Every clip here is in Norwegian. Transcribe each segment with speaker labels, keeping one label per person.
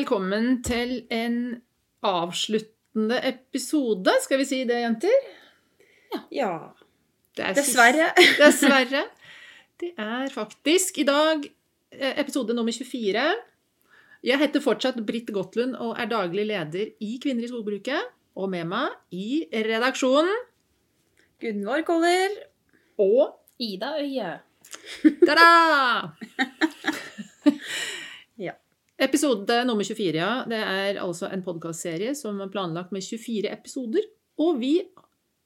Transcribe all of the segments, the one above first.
Speaker 1: velkommen til en avsluttende episode. Skal vi si det, jenter?
Speaker 2: Ja.
Speaker 1: Det er
Speaker 2: Dessverre.
Speaker 1: Dessverre. Det er faktisk i dag eh, episode nummer 24. Jeg heter fortsatt Britt Gottlund og er daglig leder i Kvinner i skogbruket. Og med meg i redaksjonen
Speaker 2: Gunvor Koller.
Speaker 1: og
Speaker 3: Ida Øye.
Speaker 1: Ta-da!
Speaker 2: Ja.
Speaker 1: Episode nummer 24, ja. Det er altså en podkastserie som er planlagt med 24 episoder. Og vi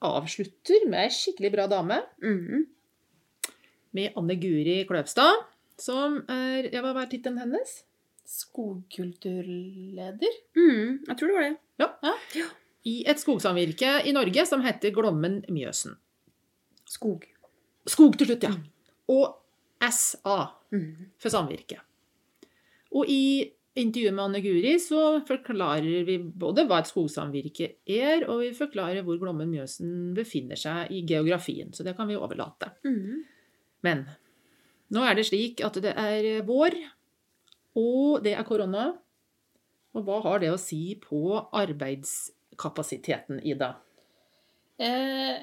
Speaker 1: avslutter med ei skikkelig bra dame.
Speaker 2: Mhm.
Speaker 1: Med Anne Guri Kløvstad. Som er ja, Hva var tittelen hennes?
Speaker 3: Skogkulturleder.
Speaker 2: Mm, Jeg tror det var det.
Speaker 1: Ja, I et skogsamvirke i Norge som heter Glommen Mjøsen.
Speaker 2: Skog.
Speaker 1: Skog til slutt, ja. Og SA
Speaker 2: Mhm.
Speaker 1: for samvirket. Og i intervjuet med Anne Guri så forklarer vi både hva et skogsamvirke er, og vi forklarer hvor Glommen Mjøsen befinner seg i geografien. Så det kan vi overlate.
Speaker 2: Mm.
Speaker 1: Men nå er det slik at det er vår, og det er korona. Og hva har det å si på arbeidskapasiteten, Ida?
Speaker 3: Eh,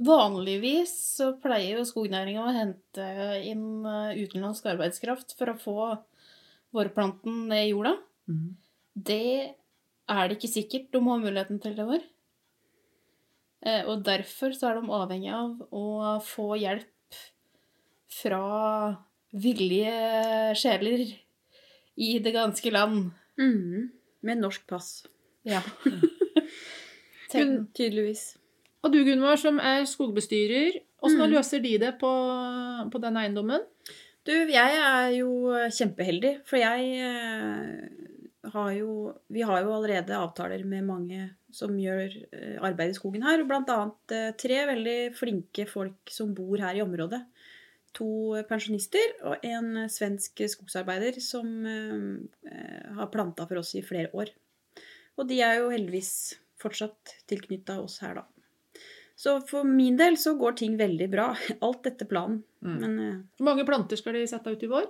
Speaker 3: vanligvis så pleier jo skognæringa å hente inn eh, utenlandsk arbeidskraft for å få vårplanten ned i jorda. Det er det ikke sikkert de har muligheten til det år. Eh, og derfor så er de avhengig av å få hjelp fra villige sjeler i det ganske land.
Speaker 2: Mm. Med norsk pass.
Speaker 3: Ja.
Speaker 1: Kun-
Speaker 2: Tydeligvis.
Speaker 1: Og du, Gunvor, som er skogbestyrer, åssen
Speaker 2: Mm.
Speaker 1: løser de det på, på den eiendommen?
Speaker 2: Du, jeg er jo kjempeheldig, for jeg eh, har jo Vi har jo allerede avtaler med mange som gjør eh, arbeid i skogen her, og blant annet eh, tre veldig flinke folk som bor her i området. To pensjonister og en svensk skogsarbeider som har planta for oss i flere år. Og de er jo heldigvis fortsatt tilknytta oss her, da. Så for min del så går ting veldig bra. Alt etter planen.
Speaker 1: Mm.
Speaker 2: Men eh,
Speaker 1: Hvor mange planter skal de sette ut i vår?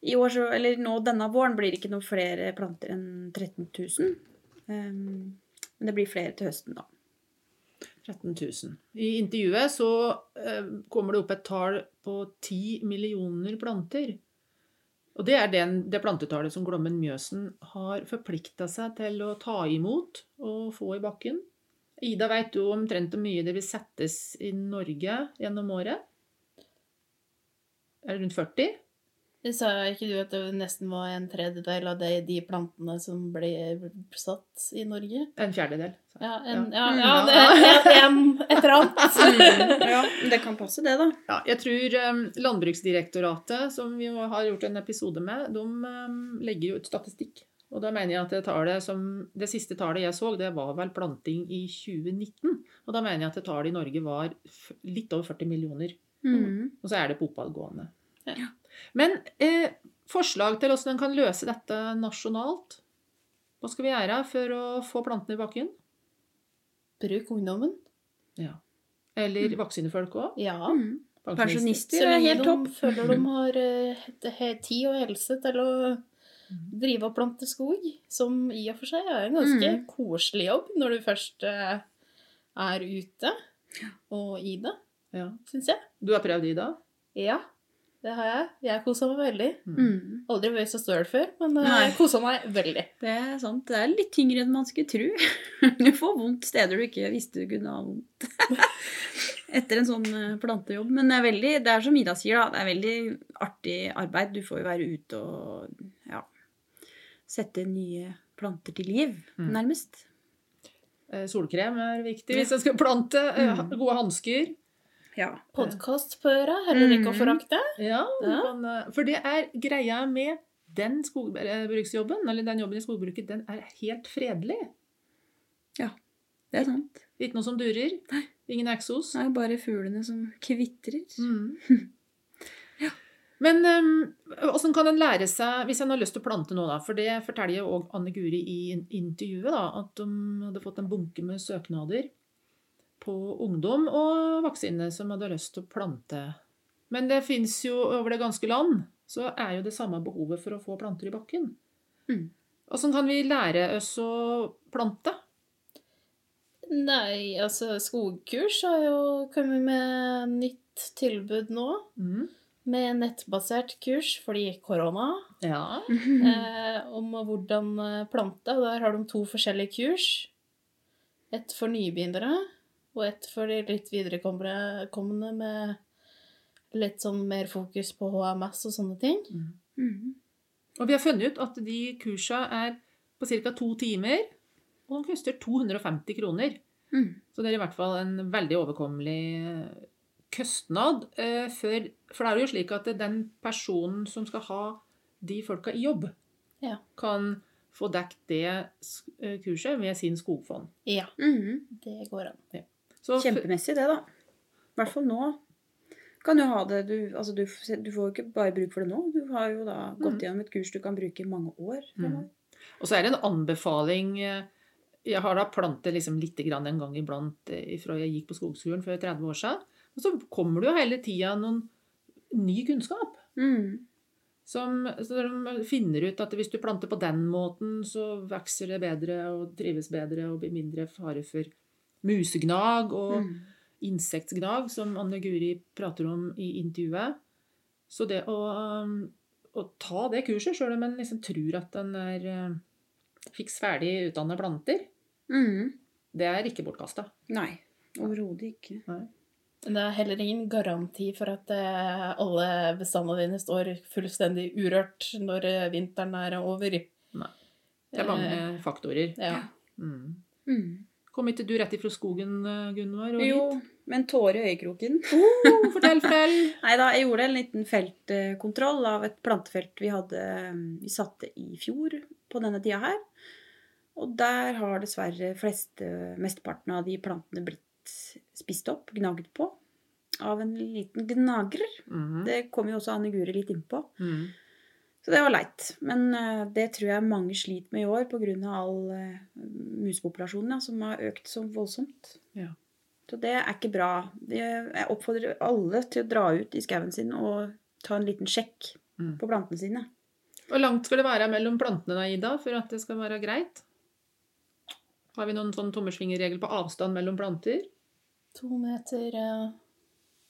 Speaker 2: i år så, eller nå denne våren blir det ikke noen flere planter enn 13 000. Um, men det blir flere til høsten, da.
Speaker 1: 13 000. I intervjuet så uh, kommer det opp et tall på 10 millioner planter. Og det er den, det plantetallet som Glommen Mjøsen har forplikta seg til å ta imot og få i bakken. Ida, veit du omtrent hvor mye det vil settes i Norge gjennom året? Er det rundt 40?
Speaker 3: Det sa ikke du at det nesten var en tredjedel av de, de plantene som ble satt i Norge?
Speaker 1: En fjerdedel. Så.
Speaker 3: Ja, en,
Speaker 1: Ja.
Speaker 3: ja,
Speaker 2: Mm.
Speaker 3: ja det er en, et eller annet.
Speaker 2: Ja, men det kan passe, det, da.
Speaker 1: Ja, jeg tror um, Landbruksdirektoratet, som vi har gjort en episode med, de um, legger jo ut statistikk. Og da mener jeg at det, tallet som, det siste tallet jeg så, det var vel planting i 2019. Og da mener jeg at det tallet i Norge var litt over 40 millioner.
Speaker 2: Mm.
Speaker 1: Og så er det på oppadgående.
Speaker 3: Ja.
Speaker 1: Men eh, forslag til hvordan en kan løse dette nasjonalt? Hva skal vi gjøre for å få plantene i bakken?
Speaker 3: Bruk ungdommen.
Speaker 1: Ja. Eller vaksinefolk òg?
Speaker 3: Ja.
Speaker 2: Mhm. Pensjonister er helt topp.
Speaker 3: føler de har eh, tid og helse til å drive og plante skog, som i og for seg er en ganske
Speaker 2: Mm.
Speaker 3: koselig jobb når du først eh, er ute og i det,
Speaker 1: Ja.
Speaker 3: syns jeg.
Speaker 1: Du har prøvd, i det?
Speaker 3: Ja, det har jeg. Jeg kosa meg veldig.
Speaker 2: Mm.
Speaker 3: Aldri vært så støl før, men eh, jeg kosa meg veldig.
Speaker 2: Det er sant. Det er litt tyngre enn man skulle tro. Du får vondt steder du ikke visste du kunne ha vondt. Etter en sånn eh, plantejobb. Men det er veldig, det er som Ida sier, da. Det er veldig artig arbeid. Du får jo være ute og sette nye planter til liv,
Speaker 1: Mm.
Speaker 2: nærmest.
Speaker 1: Eh, Solkrem er viktig hvis jeg skal plante. Eh,
Speaker 2: Mm.
Speaker 1: Gode hansker.
Speaker 2: Ja.
Speaker 3: Podkast på øra, heller ikke å
Speaker 2: Mhm.
Speaker 3: forakte.
Speaker 1: Ja, kan, eh, for det er greia med den skogbruksjobben, eller den jobben i skogbruket, den er helt fredelig.
Speaker 2: Ja, Det er sant.
Speaker 1: Ikke noe som durer.
Speaker 2: Nei.
Speaker 1: Ingen eksos.
Speaker 2: Er bare fuglene som kvitrer.
Speaker 1: Mm. Men åssen kan en lære seg, hvis en har lyst til å plante nå, da For det forteller jo òg Anne Guri i intervjuet, da, at de hadde fått en bunke med søknader på ungdom og vaksine som hadde lyst til å plante. Men det fins jo over det ganske land, så er jo det samme behovet for å få planter i bakken.
Speaker 2: Mm.
Speaker 1: Åssen kan vi lære oss å plante?
Speaker 3: Nei, altså skogkurs har jo kommet med nytt tilbud nå.
Speaker 1: Mm.
Speaker 3: Med nettbasert kurs fordi korona.
Speaker 1: Ja.
Speaker 3: Eh, om hvordan eh, plante. Der har de to forskjellige kurs. Et for nybegynnere og et for de litt viderekommende med litt sånn mer fokus på HMS og sånne ting.
Speaker 2: Mhm.
Speaker 1: Og vi har funnet ut at de kursa er på ca. to timer, og de koster 250 kroner.
Speaker 2: Mm.
Speaker 1: Så det er i hvert fall en veldig overkommelig kostnad. eh, For, for det er jo slik at den personen som skal ha de folka i jobb,
Speaker 3: Ja.
Speaker 1: kan få dekket det eh, kurset med sin skogfond.
Speaker 3: Ja,
Speaker 2: Mhm.
Speaker 3: det går an.
Speaker 1: Så
Speaker 2: Kjempemessig, det, da. I hvert fall nå. Kan du ha det du, altså du, du får jo ikke bare bruk for det nå. Du har jo da gått
Speaker 1: mm.
Speaker 2: gjennom et kurs du kan bruke i mange år. Mm.
Speaker 1: Og så er det en anbefaling eh, Jeg har da plantet liksom litt grann en gang iblant fra jeg gikk på skogskolen for 30 år siden. Og så kommer det jo hele tida noen ny kunnskap.
Speaker 2: Mm.
Speaker 1: Som, så de finner ut at hvis du planter på den måten, så vokser det bedre og trives bedre og blir mindre fare for musegnag og
Speaker 2: mm.
Speaker 1: insektgnag, som Anne Guri prater om i intervjuet. Så det å, um, å ta det kurset, sjøl om en liksom tror at en er uh, fiks ferdig utdanna planter,
Speaker 2: mm.
Speaker 1: det er ikke bortkasta.
Speaker 2: Nei, overhodet ikke.
Speaker 3: Men det er heller ingen garanti for at eh, alle bestandene dine står fullstendig urørt når eh, vinteren er over.
Speaker 1: Det er mange faktorer.
Speaker 3: Ja.
Speaker 1: Mm.
Speaker 2: Mm.
Speaker 1: Kom ikke du rett ifra skogen, uh, Gunvor?
Speaker 2: Jo,
Speaker 1: hit?
Speaker 2: med en tåre i øyekroken.
Speaker 1: Oh, fortell, fortell!
Speaker 2: Nei da, jeg gjorde en liten feltkontroll av et plantefelt vi hadde Vi satte i fjor på denne tida her. Og der har dessverre fleste, mesteparten av de plantene blitt spist opp, gnaget på, av en liten gnager.
Speaker 1: Mhm.
Speaker 2: Det kom jo også Anne Guri litt innpå.
Speaker 1: Mm.
Speaker 2: Så det var leit. Men eh, det tror jeg mange sliter med i år pga. all uh, musepopulasjonen ja, som har økt så voldsomt.
Speaker 1: Ja.
Speaker 2: Så det er ikke bra. Jeg oppfordrer alle til å dra ut i skauen sin og ta en liten sjekk
Speaker 1: Mm.
Speaker 2: på plantene sine.
Speaker 1: Hvor langt skal det være mellom plantene, da, Ida, for at det skal være greit? Har vi noen sånn tommelfingerregel på avstand mellom planter?
Speaker 3: To meter eh,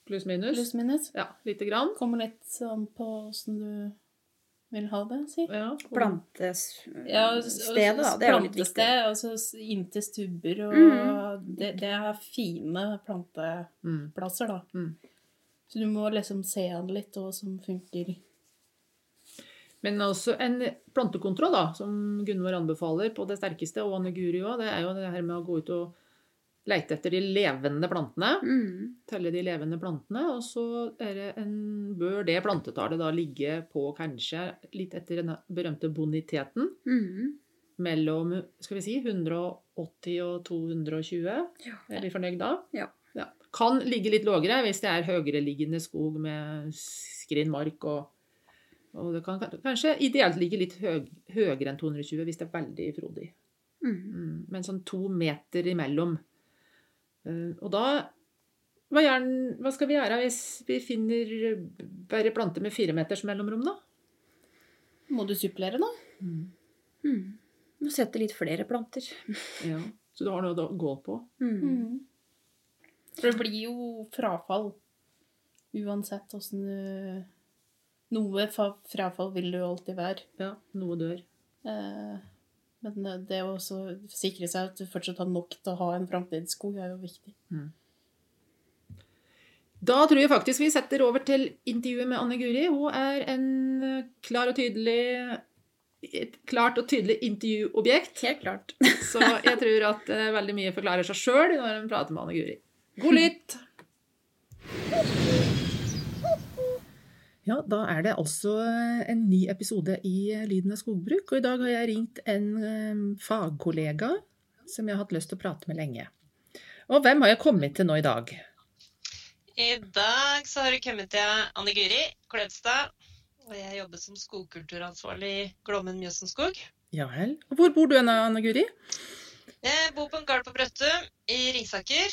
Speaker 1: Pluss minus?
Speaker 3: pluss minus.
Speaker 1: Ja, lite grann.
Speaker 3: Kommer litt sånn på åssen du vil ha det, si.
Speaker 1: Ja.
Speaker 2: Plantestedet,
Speaker 3: Ja,
Speaker 2: da. Det er jo litt viktig.
Speaker 3: Plantested, altså s- inntil stubber og
Speaker 2: Mhm.
Speaker 3: det, det er fine planteplasser,
Speaker 1: Mm.
Speaker 3: da.
Speaker 1: Mm.
Speaker 3: Så du må liksom se an litt hva som funker.
Speaker 1: Men også en plantekontroll, da, som Gunvor anbefaler på det sterkeste, og Anne Guri òg, det er jo det her med å gå ut og leite etter de levende plantene.
Speaker 2: Mm.
Speaker 1: Telle de levende plantene. Og så er det en, bør det plantetallet da ligge på kanskje litt etter den berømte boniteten.
Speaker 2: Mm.
Speaker 1: mellom skal vi si, 180 og 220.
Speaker 2: Ja.
Speaker 1: Er vi fornøyd da?
Speaker 2: Ja.
Speaker 1: Kan ligge litt lågere hvis det er høyereliggende skog med skrinn mark. Og, og det kan kanskje ideelt ligge litt høyere enn 220 hvis det er veldig frodig.
Speaker 2: Mm.
Speaker 1: Mm, men sånn to meter imellom. Eh, og da hva, gjerne, hva skal vi gjøre hvis vi finner bare planter med fire meters mellomrom, da?
Speaker 3: Må du supplere, da?
Speaker 2: Mm. Må sette litt flere planter.
Speaker 1: Ja. Så du har noe å gå på?
Speaker 2: Mm.
Speaker 3: For det blir jo frafall uansett åssen du Noe frafall vil det jo alltid være.
Speaker 1: Ja, noe dør.
Speaker 3: Eh, Men eh, det å også sikre seg at du fortsatt har nok til å ha en framtidsskog, er jo viktig.
Speaker 1: Da tror jeg faktisk vi setter over til intervjuet med Anne Guri. Hun er en eh, klar og tydelig et klart og tydelig intervjuobjekt.
Speaker 2: Helt klart.
Speaker 1: Så jeg tror at eh, veldig mye forklarer seg sjøl når en prater med Anne Guri. God lytt! Ja, da er det altså en ny episode i Lyden av skogbruk. Og i dag har jeg ringt en eh, fagkollega som jeg har hatt lyst til å prate med lenge. Og hvem har jeg kommet til nå i dag?
Speaker 4: I dag så har du kommet til Anne Guri Kløvstad. Og jeg jobber som skogkulturansvarlig i Glommen Mjøsen skog.
Speaker 1: Ja vel. Hvor bor du hen, Anne Guri?
Speaker 4: Jeg bor på en gard på Brøttum i Ringsaker.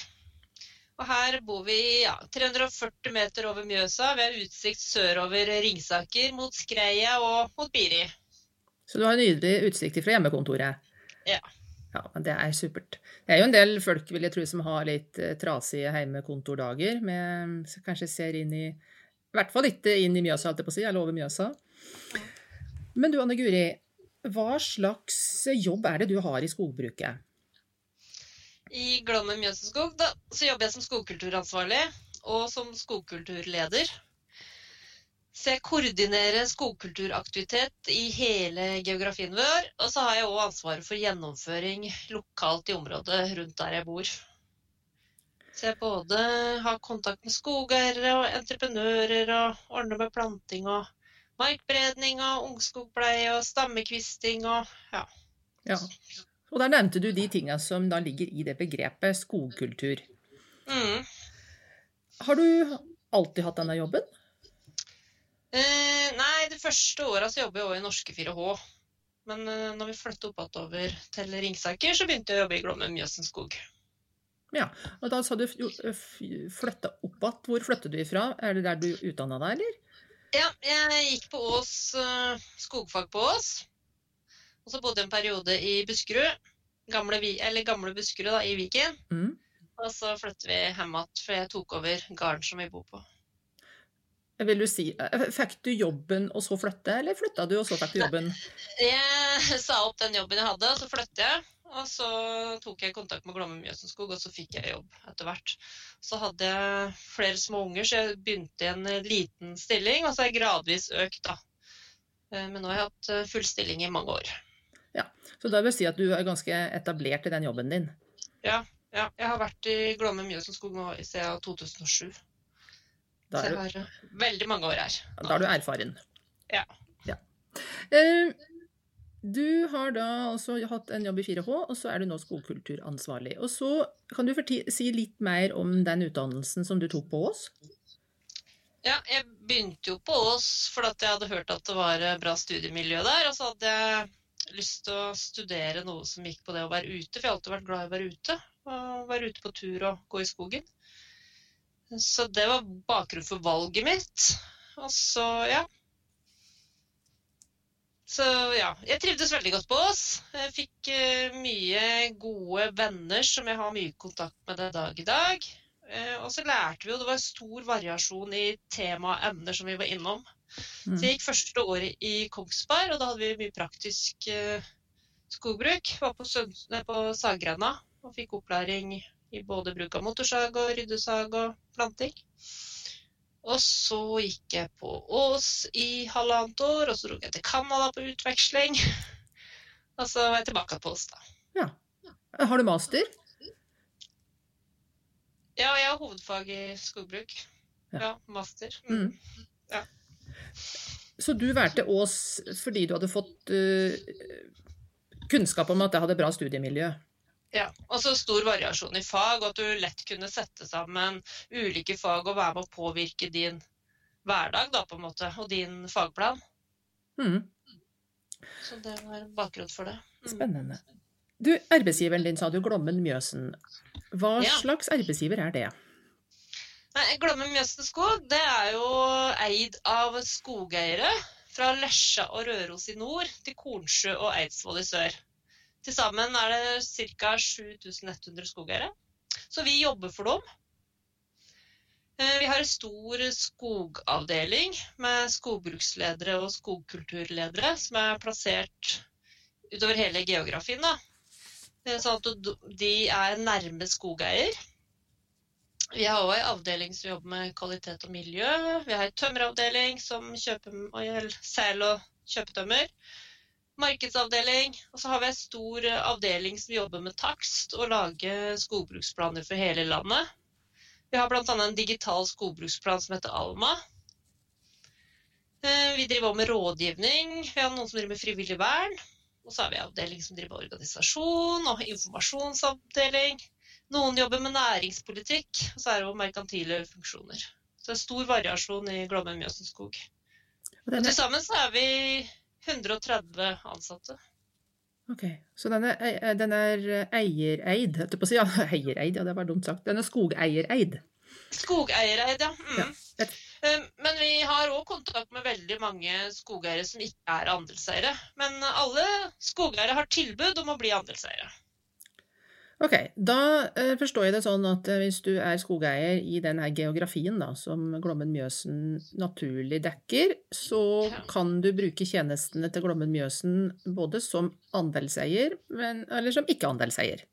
Speaker 4: Og her bor vi ja, 340 meter over Mjøsa. Vi har utsikt sørover Ringsaker, mot Skreia og mot Biri.
Speaker 1: Så du har nydelig utsikt fra hjemmekontoret?
Speaker 4: Ja.
Speaker 1: Ja, men Det er supert. Det er jo en del folk vil jeg tro, som har litt eh, trasige heimekontordager. Med, kanskje ser inn i I hvert fall ikke inn i Mjøsa, holdt jeg på å si, eller over Mjøsa. Men du Anne Guri, hva slags jobb er det du har i skogbruket?
Speaker 4: I Glommen Mjøsenskog så jobber jeg som skogkulturansvarlig og som skogkulturleder. Så jeg koordinerer skogkulturaktivitet i hele geografien vår. Og så har jeg òg ansvaret for gjennomføring lokalt i området rundt der jeg bor. Så jeg både har kontakt med skogeiere og entreprenører og ordner med planting og markbredning og ungskogpleie og stammekvisting og ja.
Speaker 1: Ja. Og der nevnte du de tinga som da ligger i det begrepet skogkultur.
Speaker 4: Mm.
Speaker 1: Har du alltid hatt denne jobben?
Speaker 4: Eh, nei, de første åra så jobber jeg òg i Norske 4H. Men eh, når vi flyttet opp over til Ringsaker, så begynte jeg å jobbe i Glommen Mjøsen skog.
Speaker 1: Ja, og da sa du flytta opp igjen. Hvor flyttet du ifra? Er det der du utdanna deg, eller?
Speaker 4: Ja, jeg gikk på Ås uh, skogfag på Ås. Og så bodde jeg en periode i Buskerud. Gamle, eller gamle Buskerud da, i Viken.
Speaker 1: Mm.
Speaker 4: Og så flyttet vi hjem igjen, for jeg tok over gården som vi bor på.
Speaker 1: Vil du si, eh, Fikk du jobben og så flytte, eller flytta du og så fikk du jobben?
Speaker 4: Jeg sa opp den jobben jeg hadde, og så flyttet jeg. Og så tok jeg kontakt med Glommen Mjøsenskog, og så fikk jeg jobb etter hvert. Så hadde jeg flere små unger, så jeg begynte i en liten stilling, og så har jeg gradvis økt, da. Eh, men nå har jeg hatt eh, full stilling i mange år.
Speaker 1: Ja, Så da vil jeg si at du er ganske etablert i den jobben din?
Speaker 4: Ja, ja. jeg har vært i Glomme Mjøsenskog nå siden 2007.
Speaker 1: Da
Speaker 4: Så jeg har eh, veldig mange år her.
Speaker 1: da er du erfaren.
Speaker 4: Ja.
Speaker 1: ja. Eh, du har da også hatt en jobb i 4H, og så er du nå skogkulturansvarlig. Og så Kan du si litt mer om den utdannelsen som du tok på Ås?
Speaker 4: Ja, jeg begynte jo på Ås fordi jeg hadde hørt at det var eh, bra studiemiljø der. Og så hadde jeg lyst til å studere noe som gikk på det å være ute, for jeg har alltid vært glad i å være ute. Og være ute på tur og gå i skogen. Så det var bakgrunnen for valget mitt. Og så, ja. Så ja, jeg trivdes veldig godt på Ås. Jeg fikk eh, mye gode venner som jeg har mye kontakt med den dag i dag. Eh, og så lærte vi jo, det var stor variasjon i tema og emner som vi var innom. Så jeg gikk første året i Kongsberg, og da hadde vi mye praktisk eh, skogbruk. Var på, Søn- på Saggrenda og fikk opplæring i både bruk av motorsag og ryddesag og planting. Og så gikk jeg på Ås i halvannet år, og så dro jeg til Canada på utveksling. Og så var jeg tilbake på Ås, da. Ja.
Speaker 1: Har du master?
Speaker 4: Ja, jeg har hovedfag i skogbruk.
Speaker 1: Ja.
Speaker 4: Ja, master. Mm.
Speaker 1: Mm. Så du valgte Ås fordi du hadde fått uh, kunnskap om at det hadde bra studiemiljø?
Speaker 4: Ja, og så stor variasjon i fag, og at du lett kunne sette sammen ulike fag og være med å påvirke din hverdag, da, på en måte, og din fagplan.
Speaker 1: Mm,
Speaker 4: Så det var bakgrunn for det. Mm.
Speaker 1: spennende. Du, arbeidsgiveren din sa du Glommen Mjøsen. Hva
Speaker 4: Ja.
Speaker 1: slags arbeidsgiver er det?
Speaker 4: Nei, Glomme Mjøsen skog det er jo eid av skogeiere fra Lesja og Røros i nord til Kornsjø og Eidsvoll i sør. Til sammen er det ca. 7100 skogeiere. Så vi jobber for dem. Eh, Vi har en stor skogavdeling med skogbruksledere og skogkulturledere som er plassert utover hele geografien. Da. Eh, Sånn at de er nærme skogeier. Vi har òg en avdeling som jobber med kvalitet og miljø. Vi har en tømmeravdeling som kjøper sel og kjøpetømmer. markedsavdeling. Og så har vi en stor avdeling som jobber med takst og lager skogbruksplaner for hele landet. Vi har bl.a. en digital skogbruksplan som heter Alma. Eh, vi driver også med rådgivning. Vi har noen som driver med frivillig vern. Og så har vi en avdeling som driver med organisasjon og informasjonsavdeling. Noen jobber med næringspolitikk, og så er det jo merkantile funksjoner. Så det er stor variasjon i Glommen Mjøsen skog. Og
Speaker 1: denne,
Speaker 4: til sammen så er vi 130 ansatte.
Speaker 1: ok, Så den er, eh, den er eiereid, holdt jeg på å si. Ja, eiereid, ja, det var dumt sagt. Den er skogeiereid.
Speaker 4: Skogeiereid, ja.
Speaker 1: Ja,
Speaker 4: Mm.
Speaker 1: et-
Speaker 4: Um, Men vi har òg kontakt med veldig mange skogeiere som ikke er andelseiere. Men alle skogeiere har tilbud om å bli andelseiere.
Speaker 1: Ok, da eh, forstår jeg det sånn at eh, hvis du er skogeier i den her geografien da, som Glommen Mjøsen naturlig dekker, så kan du bruke tjenestene til Glommen Mjøsen både som andelseier, men, eller som ikke-andelseier.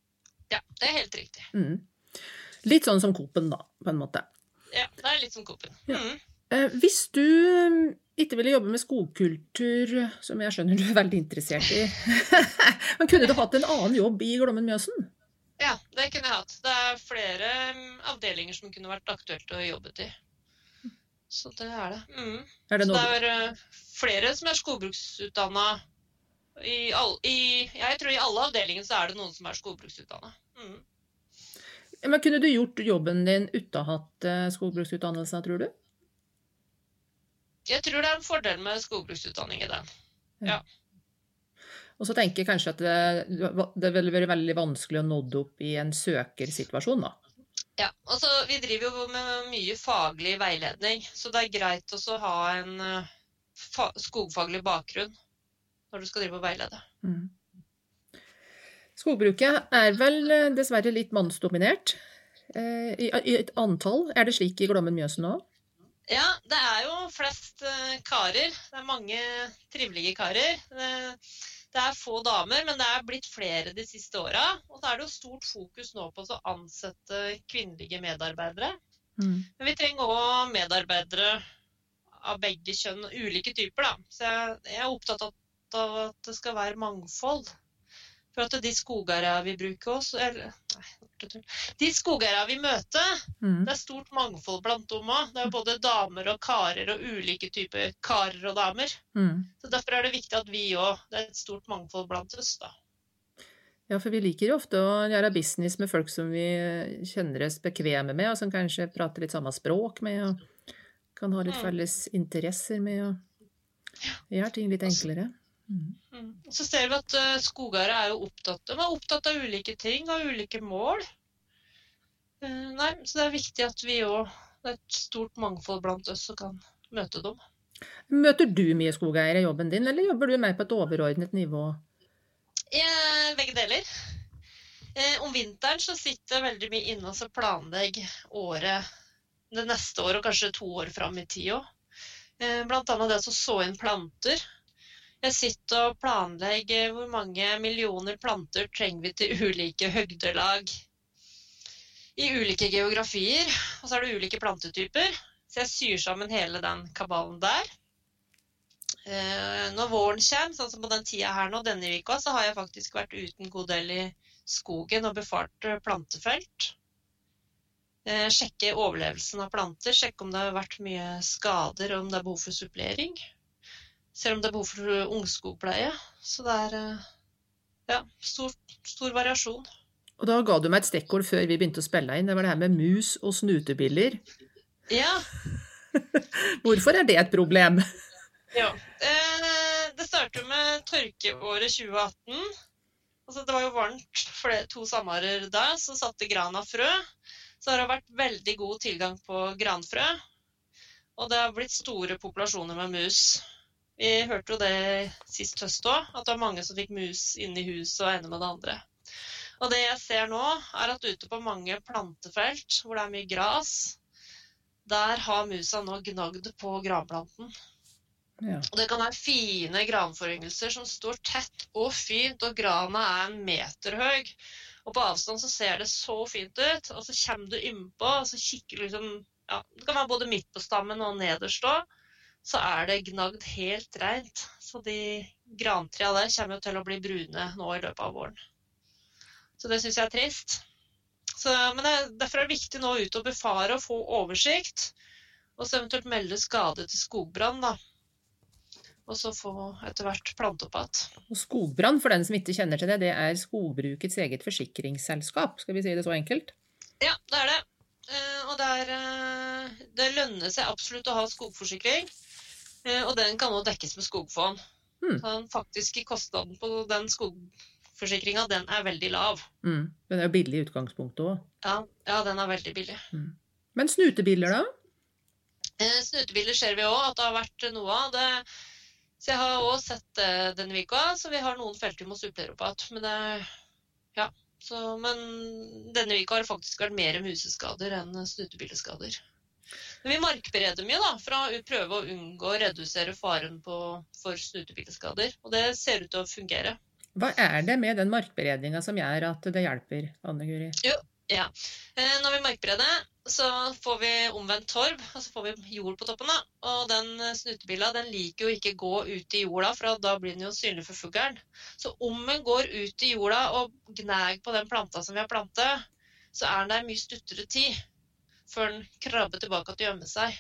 Speaker 4: Ja, det er helt riktig.
Speaker 1: Mm. Litt sånn som Coop-en, da, på en måte.
Speaker 4: Ja, Det er litt som Coop-en. Mm.
Speaker 1: Ja. hvis du mm, ikke ville jobbe med skogkultur, som jeg skjønner du er veldig interessert i, men kunne du hatt en annen jobb i Glommen Mjøsen?
Speaker 4: Ja, det kunne jeg hatt. Det er flere mm, avdelinger som kunne vært aktuelt å jobbe til. Så det er det. Mm.
Speaker 1: Er det noe
Speaker 4: det er eh, flere som er skogbruksutdanna. I all, i, jeg tror i alle avdelinger så er det noen som er skogbruksutdanna. Mm.
Speaker 1: Men kunne du gjort jobben din uten å ha hatt eh, skogbruksutdannelse, tror du?
Speaker 4: Jeg tror det er en fordel med skogbruksutdanning i den.
Speaker 1: Og så tenker jeg kanskje at det, det ville vært veldig vanskelig å nådd opp i en søkersituasjon, da.
Speaker 4: Ja, altså Vi driver jo med mye faglig veiledning, så det er greit også å ha en eh, fa skogfaglig bakgrunn når du skal drive og veilede.
Speaker 1: Mm. Skogbruket er vel eh, dessverre litt mannsdominert. Eh, I, I et antall. Er det slik i Glommen Mjøsen òg?
Speaker 4: Ja, det er jo flest eh, karer. Det er mange trivelige karer. Det, det er få damer, men det er blitt flere de siste åra. Og så er det jo stort fokus nå på å ansette kvinnelige medarbeidere.
Speaker 1: Mm.
Speaker 4: Men vi trenger òg medarbeidere av begge kjønn, ulike typer, da. Så jeg, jeg er opptatt av at det skal være mangfold. For at de skogeierne vi bruker også, eller, De skogeierne vi møter,
Speaker 1: Mm.
Speaker 4: det er stort mangfold blant dem òg. Det er både damer og karer og ulike typer karer og damer.
Speaker 1: Mm.
Speaker 4: Så Derfor er det viktig at vi òg Det er et stort mangfold blant oss, da.
Speaker 1: Ja, for vi liker jo ofte å gjøre business med folk som vi kjenner oss bekvemme med, og som kanskje prater litt samme språk med, og kan ha litt
Speaker 4: Mm.
Speaker 1: felles interesser med, og gjør ting litt enklere. Mm.
Speaker 4: Mm. Så ser vi at uh, skogeiere er jo opptatt, de er opptatt av ulike ting og ulike mål. Uh, nei, så det er viktig at vi òg Det er et stort mangfold blant oss som kan møte dem.
Speaker 1: Møter du mye skogeiere i jobben din, eller jobber du mer på et overordnet nivå?
Speaker 4: Eh, begge deler. Eh, om vinteren så sitter jeg veldig mye inne og så planlegger året det neste året og kanskje to år fram i tid òg. Eh, annet det å så inn planter. Jeg sitter og planlegger hvor mange millioner planter trenger vi til ulike høgdelag i ulike geografier. Og så er det ulike plantetyper. Så jeg syr sammen hele den kabalen der. Eh, når våren kommer, sånn som på den tida her nå, denne uka, så har jeg faktisk vært uten god del i skogen og befart plantefelt. Eh, sjekke overlevelsen av planter, sjekke om det har vært mye skader, og om det er behov for supplering. Ser om det er behov for eh, ungskogpleie. Så det er eh, ja, stor, stor variasjon.
Speaker 1: Og da ga du meg et stikkord før vi begynte å spille inn, det var det her med mus og snutebiller.
Speaker 4: Ja,
Speaker 1: Hvorfor er det et problem?
Speaker 4: Ja. Eh, det startet med tørkeåret 2018. Altså, det var jo varmt for to sommerer da, så satte grana frø. Så har det vært veldig god tilgang på granfrø. Og det har blitt store populasjoner med mus. Vi hørte jo det sist høst òg, at det var mange som fikk mus inn i huset og ene med det andre. Og det jeg ser nå, er at ute på mange plantefelt hvor det er mye gras, der har musa nå gnagd på granplanten.
Speaker 1: Ja.
Speaker 4: Og det kan være fine granforyngelser som står tett og fint, og grana er en meter høy. Og på avstand så ser det så fint ut, og så kommer du innpå, og så kikker du liksom ja, Det kan være både midt på stammen og nederst òg. Så er det gnagd helt reint. Så de grantrea der kommer jo til å bli brune nå i løpet av våren. Så det syns jeg er trist. Så, men det, derfor er det viktig nå ut og befare og få oversikt. Og så eventuelt melde skade til skogbrann, da. Og så få etter hvert plante opp igjen.
Speaker 1: Og Skogbrann, for den som ikke kjenner til det, det er skogbrukets eget forsikringsselskap. Skal vi si det så enkelt?
Speaker 4: Ja, det er det. Eh, og det, er, eh, det lønner seg absolutt å ha skogforsikring. Eh, og den kan nå dekkes med skogfond.
Speaker 1: Hmm.
Speaker 4: Så den faktiske kostnaden på den skogforsikringa, den er veldig lav.
Speaker 1: Mm. Den er jo billig i utgangspunktet òg.
Speaker 4: Ja, ja, den er veldig billig.
Speaker 1: Men snutebiller, da?
Speaker 4: Eh, Snutebiler ser vi òg at det har vært noe av. det så jeg har òg sett det denne uka, så vi har noen felt vi må supplere opp igjen. Men, det- ja, så- men denne uka har det faktisk vært mer museskader enn snutebilleskader. Men vi markbereder mye da, for å prøve å unngå å redusere faren på, for snutebilleskader. Og det ser ut til å fungere.
Speaker 1: Hva er det med den markberedninga som gjør at det hjelper, Anne Guri?
Speaker 4: Ja. Eh, Når vi markbereder, så får vi omvendt torv, og så får vi jord på toppen. da. Og den snutebilla den liker jo ikke gå ut i jorda, for da blir den jo synlig for fuglen. Så om den går ut i jorda og gnager på den planta som vi har plantet, så er den der mye stuttere tid før den krabber tilbake til å gjemme seg.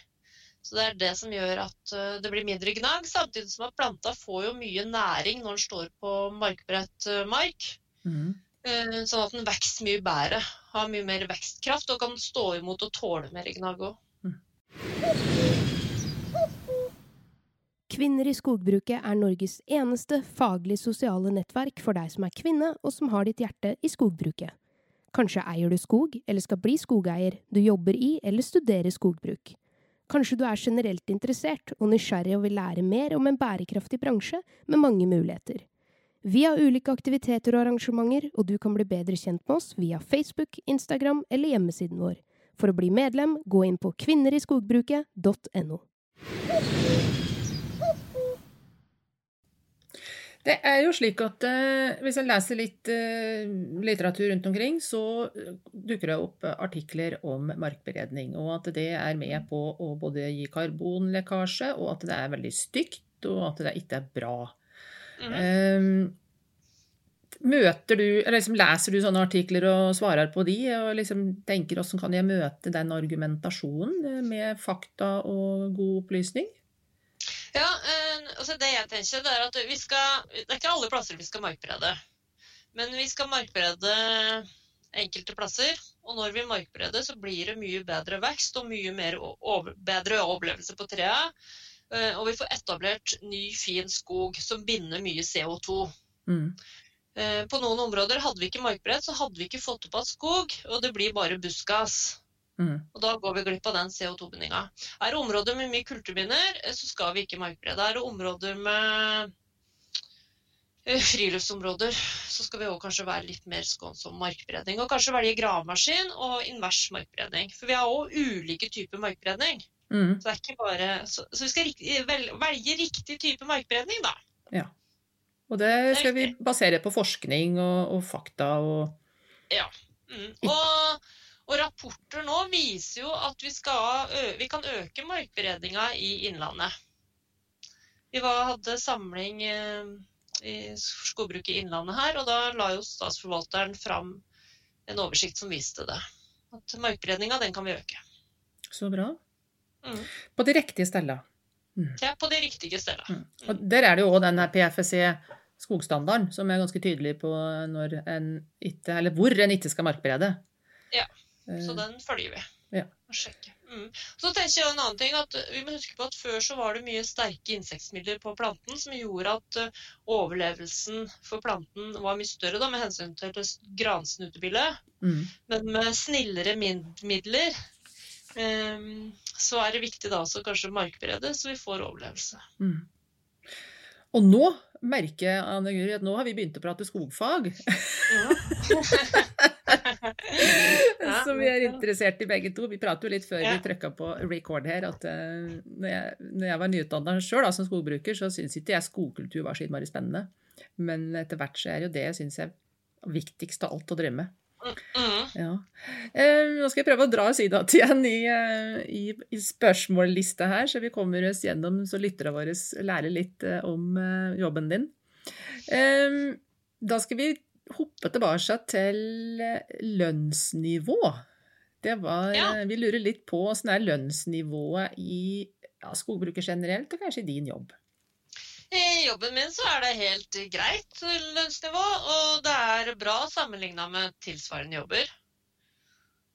Speaker 4: Så det er det som gjør at eh, det blir mindre gnag, samtidig som at planta får jo mye næring når den står på markbredt eh, mark.
Speaker 1: Mm.
Speaker 4: Eh, Sånn at den vokser mye bedre, har mye mer vekstkraft og kan stå imot og tåle mer gnag òg.
Speaker 5: Kvinner i skogbruket er Norges eneste faglig sosiale nettverk for deg som er kvinne og som har ditt hjerte i skogbruket. Kanskje eier du skog, eller skal bli skogeier, du jobber i eller studerer skogbruk. Kanskje du er generelt interessert og nysgjerrig og vil lære mer om en bærekraftig bransje med mange muligheter. Vi har ulike aktiviteter og arrangementer, og du kan bli bedre kjent med oss via Facebook, Instagram eller hjemmesiden vår. For å bli medlem, gå inn på kvinneriskogbruket.no.
Speaker 1: Det er jo slik at eh, hvis en leser litt eh, litteratur rundt omkring, så eh, dukker det opp artikler om markberedning, og at det er med på å både gi karbonlekkasje, og at det er veldig stygt, og at det ikke er bra.
Speaker 4: Mm.
Speaker 1: Eh, møter du, eller liksom leser du sånne artikler og svarer på de, og liksom tenker hvordan kan jeg møte den argumentasjonen med fakta og god opplysning?
Speaker 4: Ja, eh, altså det jeg tenker, det er at vi skal Det er ikke alle plasser vi skal markberede. Men vi skal markberede enkelte plasser. Og når vi markbereder, så blir det mye bedre vekst og mye mer over, bedre overlevelse på trærne. Eh, Og vi får etablert ny, fin skog som binder mye CO2.
Speaker 1: Mm.
Speaker 4: Eh, På noen områder hadde vi ikke markbredd, så hadde vi ikke fått opp igjen skog, og det blir bare buskas.
Speaker 1: Mm.
Speaker 4: Og da går vi glipp av den CO2-bindinga. Er det områder med mye kulturbinder, eh, så skal vi ikke markberede. Er det områder med eh, friluftsområder, så skal vi også kanskje være litt mer skånsom markbredning. Og kanskje velge gravemaskin og invers markbredning. For vi har òg ulike typer markbredning.
Speaker 1: Mm.
Speaker 4: Så, bare, så, så vi skal riktig, vel, velge riktig type markbredning, da.
Speaker 1: Og det skal vi basere på forskning og, og fakta og
Speaker 4: Mm. Og, og rapporter nå viser jo at vi, skal, vi kan øke markberedninga i Innlandet. Vi var, hadde samling i skogbruket i Innlandet her, og da la jo statsforvalteren fram en oversikt som viste det. At markberedninga, den kan vi øke.
Speaker 1: Så bra.
Speaker 4: Mm.
Speaker 1: På de riktige stedene.
Speaker 4: Ja, på de riktige stedene.
Speaker 1: Mm. Og der er det jo òg den her PFC skogstandarden som er ganske tydelig på når en ikke, eller hvor en ikke skal markberede.
Speaker 4: Ja, Så den følger vi.
Speaker 1: Ja.
Speaker 4: Mm. Så tenker jeg en annen ting at Vi må huske på at før så var det mye sterke insektmidler på planten som gjorde at eh, overlevelsen for planten var mye større da, med hensyn til det
Speaker 1: mm.
Speaker 4: Men med snillere midler um, så er det viktig da også kanskje markberede, så vi får overlevelse.
Speaker 1: Mm. Og nå merker jeg Anne Guri, at nå har vi begynt å prate skogfag.
Speaker 4: Ja,
Speaker 1: som vi er interessert i begge to. Vi pratet jo litt før
Speaker 4: Ja.
Speaker 1: vi trykka på record her, at eh, når, jeg, når jeg var nyutdanna sjøl som skogbruker, så syns ikke jeg skogkultur var så innmari spennende. Men etter hvert så er jo det syns jeg viktigst av alt å drive med.
Speaker 4: Mm.
Speaker 1: Ja. Eh, nå skal jeg prøve å dra oss innad igjen i, eh, i, i spørsmållista her, så vi kommer oss gjennom så lytterne våre lærer litt eh, om jobben din. Da skal vi hoppe tilbake til lønnsnivå. Det var,
Speaker 4: Ja.
Speaker 1: Vi lurer litt på åssen er lønnsnivået i ja, skogbruket generelt, og kanskje i din jobb.
Speaker 4: I jobben min så er det helt greit lønnsnivå, og det er bra sammenligna med tilsvarende jobber.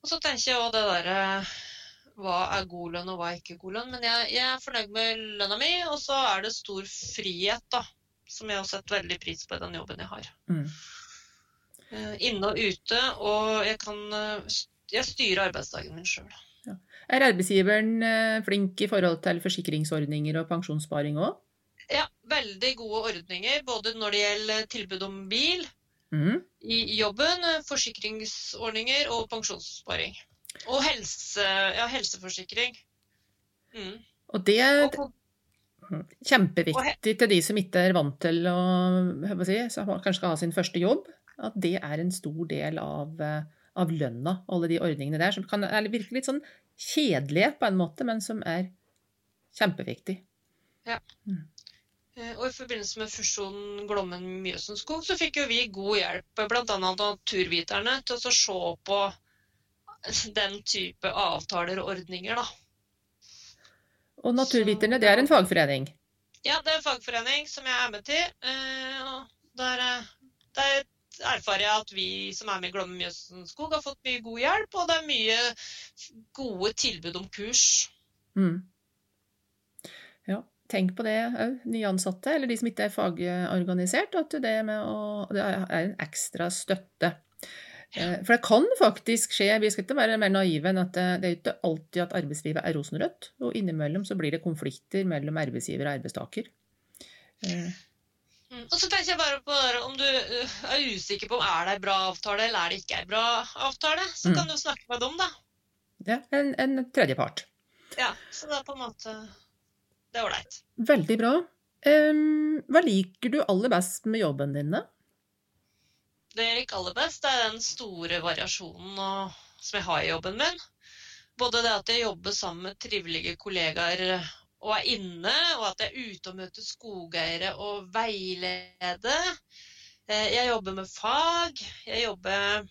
Speaker 4: Og så tenker jeg òg det derre hva er god lønn og hva er ikke god lønn. Men jeg, jeg er fornøyd med lønna mi, og så er det stor frihet, da. Som jeg har sett veldig pris på i den jobben jeg har.
Speaker 1: Mm.
Speaker 4: Eh, Inne og ute, og jeg kan eh, Jeg styrer arbeidsdagen min sjøl.
Speaker 1: Er arbeidsgiveren eh, flink i forhold til forsikringsordninger og pensjonssparing òg?
Speaker 4: Ja, veldig gode ordninger, både når det gjelder tilbud om bil
Speaker 1: Mm.
Speaker 4: i jobben, forsikringsordninger og pensjonssparing. Og helse, ja, helseforsikring. Mm.
Speaker 1: Og det er kjempeviktig til de som ikke er vant til å si, kanskje skal ha sin første jobb, at det er en stor del av, eh, av lønna, alle de ordningene der, som kan virke litt sånn kjedelige på en måte, men som er kjempeviktig.
Speaker 4: Eh, Og i forbindelse med fusjonen Glommen-Mjøsen-skog, så fikk jo vi god hjelp, bl.a. av naturviterne, til å se på den type avtaler og ordninger, da.
Speaker 1: Og Naturviterne, det er en fagforening.
Speaker 4: Ja, det er en fagforening som jeg er med til. eh, Der, eh, der erfarer jeg at vi som er med i Glommen-Mjøsenskog har fått mye god hjelp, og det er mye gode tilbud om kurs.
Speaker 1: Mm. Tenk på det òg, nyansatte, eller de som ikke er fagorganisert, at det, med å, det er en ekstra støtte. Eh, For det kan faktisk skje, vi skal ikke være mer naive enn at det, er ikke alltid at arbeidslivet er rosenrødt, og innimellom så blir det konflikter mellom arbeidsgiver og arbeidstaker. Eh,
Speaker 4: Mm. Og så tenker jeg bare på om du uh, er usikker på om er det en bra avtale eller er det ikke en bra avtale, så
Speaker 1: Mm.
Speaker 4: kan du snakke med dem, da.
Speaker 1: Ja, en, en tredjepart.
Speaker 4: Ja, Så det er på en måte Det er ålreit.
Speaker 1: Veldig bra. Hva liker du aller best med jobben din, da?
Speaker 4: Det jeg liker aller best, det er den store variasjonen og, som jeg har i jobben min. Både det at jeg jobber sammen med trivelige kollegaer og er inne, og at jeg er ute og møter skogeiere og veileder. Eh, Jeg jobber med fag, jeg jobber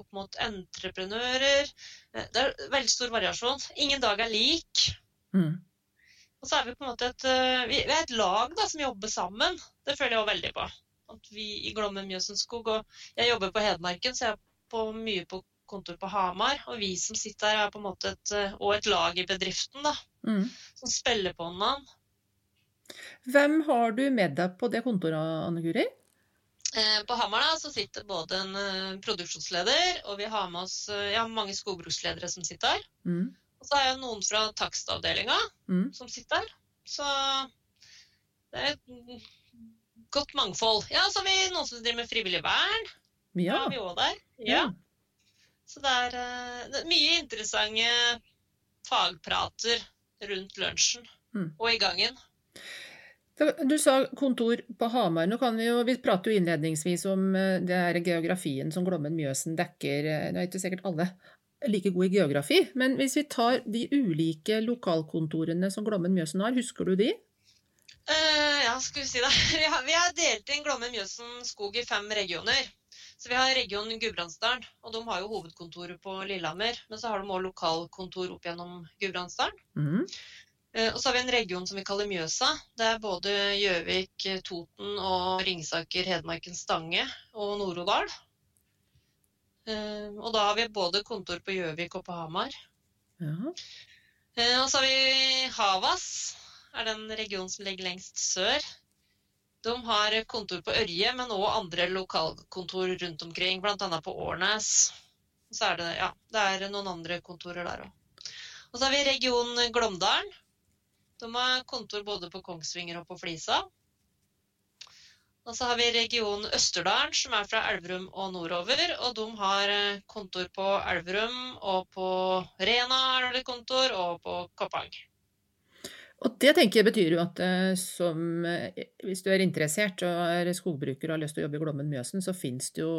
Speaker 4: opp mot entreprenører. Eh, Det er veldig stor variasjon. Ingen dag er lik.
Speaker 1: Mm.
Speaker 4: Og så er vi på en måte et, eh, vi er et lag da, som jobber sammen. Det føler jeg også veldig på. At vi i Glommen Mjøsenskog og jeg jobber på Hedmarken, så jeg er på, mye på kontor på Hamar. Og vi som sitter her, er på en måte et, eh, og et lag i bedriften, da.
Speaker 1: Mm.
Speaker 4: Som spiller på hverandre.
Speaker 1: Hvem har du med deg på det kontoret, Anne Guri?
Speaker 4: Eh, På Hamar da, så sitter både en produksjonsleder, og vi har med oss ja, mange skogbruksledere som sitter her.
Speaker 1: Mm.
Speaker 4: Og så er det noen fra takstavdelinga
Speaker 1: Mm.
Speaker 4: som sitter der. Så det er et godt mangfold. Ja, så har vi noen som driver med frivillig vern. Da er vi også der. Ja. Så det er, eh, det er mye interessante fagprater rundt lunsjen
Speaker 1: Mm.
Speaker 4: og i gangen.
Speaker 1: Du sa kontor på Hamar. Nå kan Vi jo, vi prater jo innledningsvis om eh, det er geografien som Glommen Mjøsen dekker. Det er ikke sikkert alle like god i geografi, men hvis vi tar de ulike lokalkontorene som Glommen Mjøsen har, husker du de?
Speaker 4: Uh, ja, skal vi si det. Vi har, vi har delt inn Glommen Mjøsen skog i fem regioner. Så vi har region Gudbrandsdalen, og de har jo hovedkontoret på Lillehammer. Men så har de òg lokalkontor opp gjennom Gudbrandsdalen.
Speaker 1: Mm.
Speaker 4: Uh, Og så har vi en region som vi kaller Mjøsa. Det er både Gjøvik, Toten og Ringsaker, Hedmarken, Stange og Nord-Odal. Eh, Og da har vi både kontor på Gjøvik og på Hamar.
Speaker 1: Ja.
Speaker 4: Eh, Og så har vi Havas, er den regionen som ligger lengst sør. De har kontor på Ørje, men òg andre lokalkontor rundt omkring, bl.a. på Årnes. Så er det, ja, det er noen andre kontorer der òg. Og så har vi region Glåmdalen. De har kontor både på Kongsvinger og på Flisa. Og så har vi region Østerdalen, som er fra Elverum og nordover. Og de har eh, kontor på Elverum, og på Rena er det kontor, og på Koppang.
Speaker 1: Og det tenker jeg betyr jo at eh, som, eh, hvis du er interessert og er skogbruker og har lyst til å jobbe i Glommen Mjøsen, så finnes det jo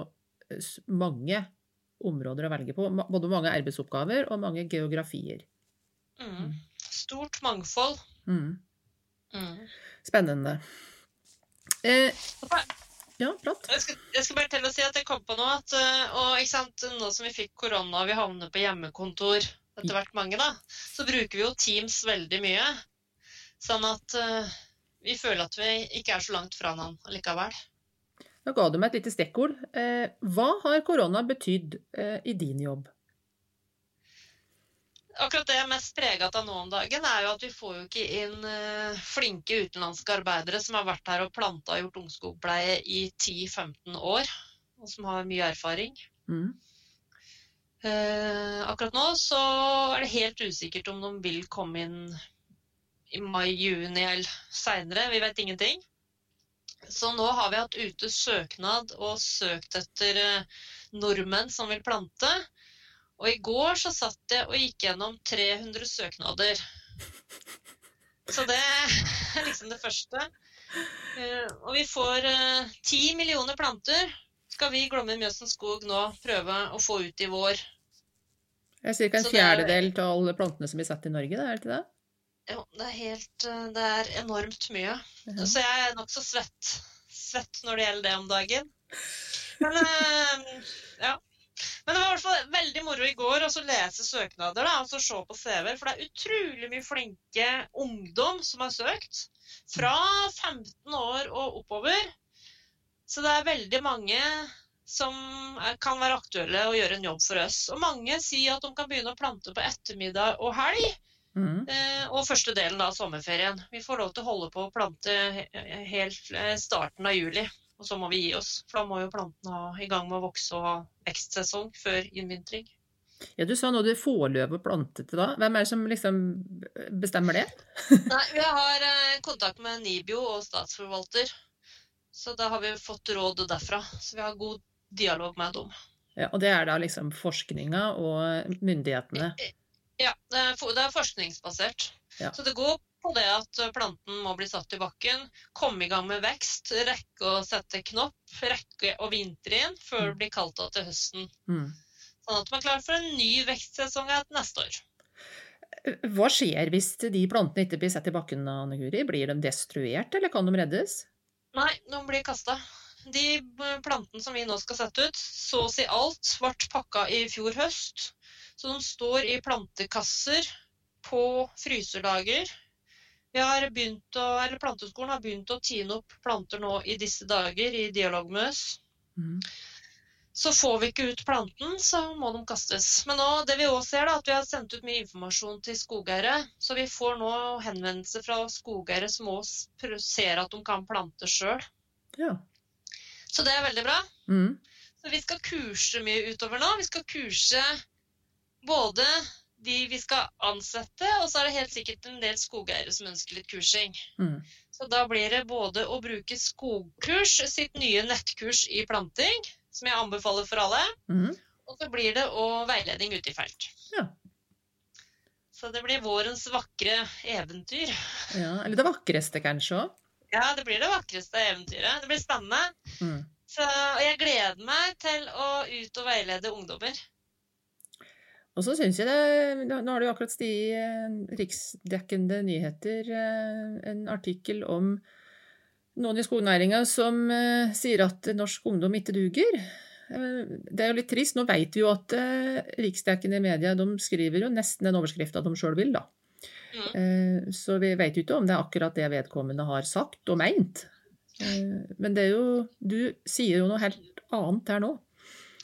Speaker 1: mange områder å velge på. Både mange arbeidsoppgaver og mange geografier.
Speaker 4: Mm. Stort mangfold.
Speaker 1: Mm.
Speaker 4: Mm.
Speaker 1: Spennende. Eh, ja, prat.
Speaker 4: Jeg skal, jeg skal bare til å si at jeg kom på noe at øh, og, sant, Nå som vi fikk korona og vi havner på hjemmekontor, etter hvert mange, da, så bruker vi jo Teams veldig mye. Sånn at uh, vi føler at vi ikke er så langt fra hverandre likevel.
Speaker 1: Da ga du meg et lite stikkord. Eh, hva har korona betydd eh, i din jobb?
Speaker 4: Akkurat det jeg er mest preget av nå om dagen, er jo at vi får jo ikke inn øh, flinke utenlandske arbeidere som har vært her og planta og gjort ungskogpleie i 10-15 år, og som har mye erfaring.
Speaker 1: Mm.
Speaker 4: Eh, akkurat nå så er det helt usikkert om de vil komme inn i mai-juni eller seinere. Vi vet ingenting. Så nå har vi hatt ute søknad og søkt etter eh, nordmenn som vil plante. Og i går så satt jeg og gikk gjennom 300 søknader. Så det er liksom det første. Eh, og vi får ti millioner planter skal vi i Glommen Mjøsen skog nå prøve å få ut i vår.
Speaker 1: Det er ca. en
Speaker 4: er-
Speaker 1: fjerdedel av alle plantene som blir satt i Norge, da, er det ikke det?
Speaker 4: Jo, det er helt eh, Det er enormt mye.
Speaker 1: Ja.
Speaker 4: Så jeg er nokså svett. Svett når det gjelder det om dagen. Men eh, ja. Men det var i hvert fall veldig moro i går å lese søknader da, og se på CV-er. For det er utrolig mye flinke ungdom som har søkt. Fra 15 år og oppover. Så det er veldig mange som kan være aktuelle å gjøre en jobb for oss. Og mange sier at de kan begynne å plante på ettermiddag og helg.
Speaker 1: Mm.
Speaker 4: Eh, og første delen av sommerferien. Vi får lov til å holde på å plante helt eh, starten av juli. Og så må vi gi oss, for da må jo plantene i gang med å vokse og ha vekstsesong før innvintring.
Speaker 1: Ja, du sa nå du får lov å plante da. Hvem er det som liksom bestemmer det?
Speaker 4: Nei, vi har eh, kontakt med NIBIO og statsforvalter. Så da har vi fått råd derfra. Så vi har god dialog med dem.
Speaker 1: Ja, og det er da liksom forskninga og myndighetene.
Speaker 4: Ja, det det er forskningsbasert.
Speaker 1: Ja.
Speaker 4: Så det går på det at planten må bli satt i bakken, komme i gang med vekst, rekke å sette knopp, rekke å vintre inn før det blir kaldt igjen til høsten.
Speaker 1: Mm.
Speaker 4: Sånn at man er klar for en ny vekstsesong neste år.
Speaker 1: Hva skjer hvis de plantene ikke blir satt i bakken, Anne Guri? Blir de destruert, eller kan de reddes?
Speaker 4: Nei, de blir kasta. De eh, plantene som vi nå skal sette ut, så å si alt, ble pakka i fjor høst. Så de står i plantekasser på fryselager. Vi har begynt å, eller Planteskolen har begynt å tine opp planter nå i disse dager i dialog med oss.
Speaker 1: Mm.
Speaker 4: Så får vi ikke ut planten, så må de kastes. Men nå, det vi også ser, da, at vi har sendt ut mye informasjon til skogeiere. Så vi får nå henvendelser fra skogeiere som også ser at de kan plante sjøl.
Speaker 1: Ja.
Speaker 4: Så det er veldig bra.
Speaker 1: Mm.
Speaker 4: Så vi skal kurse mye utover nå. Vi skal kurse både de vi skal ansette, og så er det helt sikkert en del skogeiere som ønsker litt kursing.
Speaker 1: Mm.
Speaker 4: Så da blir det både å bruke Skogkurs, sitt nye nettkurs i planting, som jeg anbefaler for alle,
Speaker 1: Mm.
Speaker 4: og så blir det å veiledning ute i felt.
Speaker 1: Ja.
Speaker 4: Så det blir vårens vakre eventyr.
Speaker 1: ja. Eller det vakreste, kanskje òg.
Speaker 4: Ja, det blir det vakreste eventyret. Det blir spennende.
Speaker 1: Mm.
Speaker 4: Så, og jeg gleder meg til å ut og veilede ungdommer.
Speaker 1: Og så syns jeg det Nå har det jo akkurat stiget i eh, riksdekkende nyheter eh, en artikkel om noen i skognæringa som eh, sier at norsk ungdom ikke duger. Det er jo litt trist. Nå vet vi jo at riksdekkende media de skriver jo nesten den overskrifta de sjøl vil, da.
Speaker 4: Mm.
Speaker 1: Så vi vet jo ikke om det er akkurat det vedkommende har sagt og meint. Men det er jo Du sier jo noe helt annet her nå.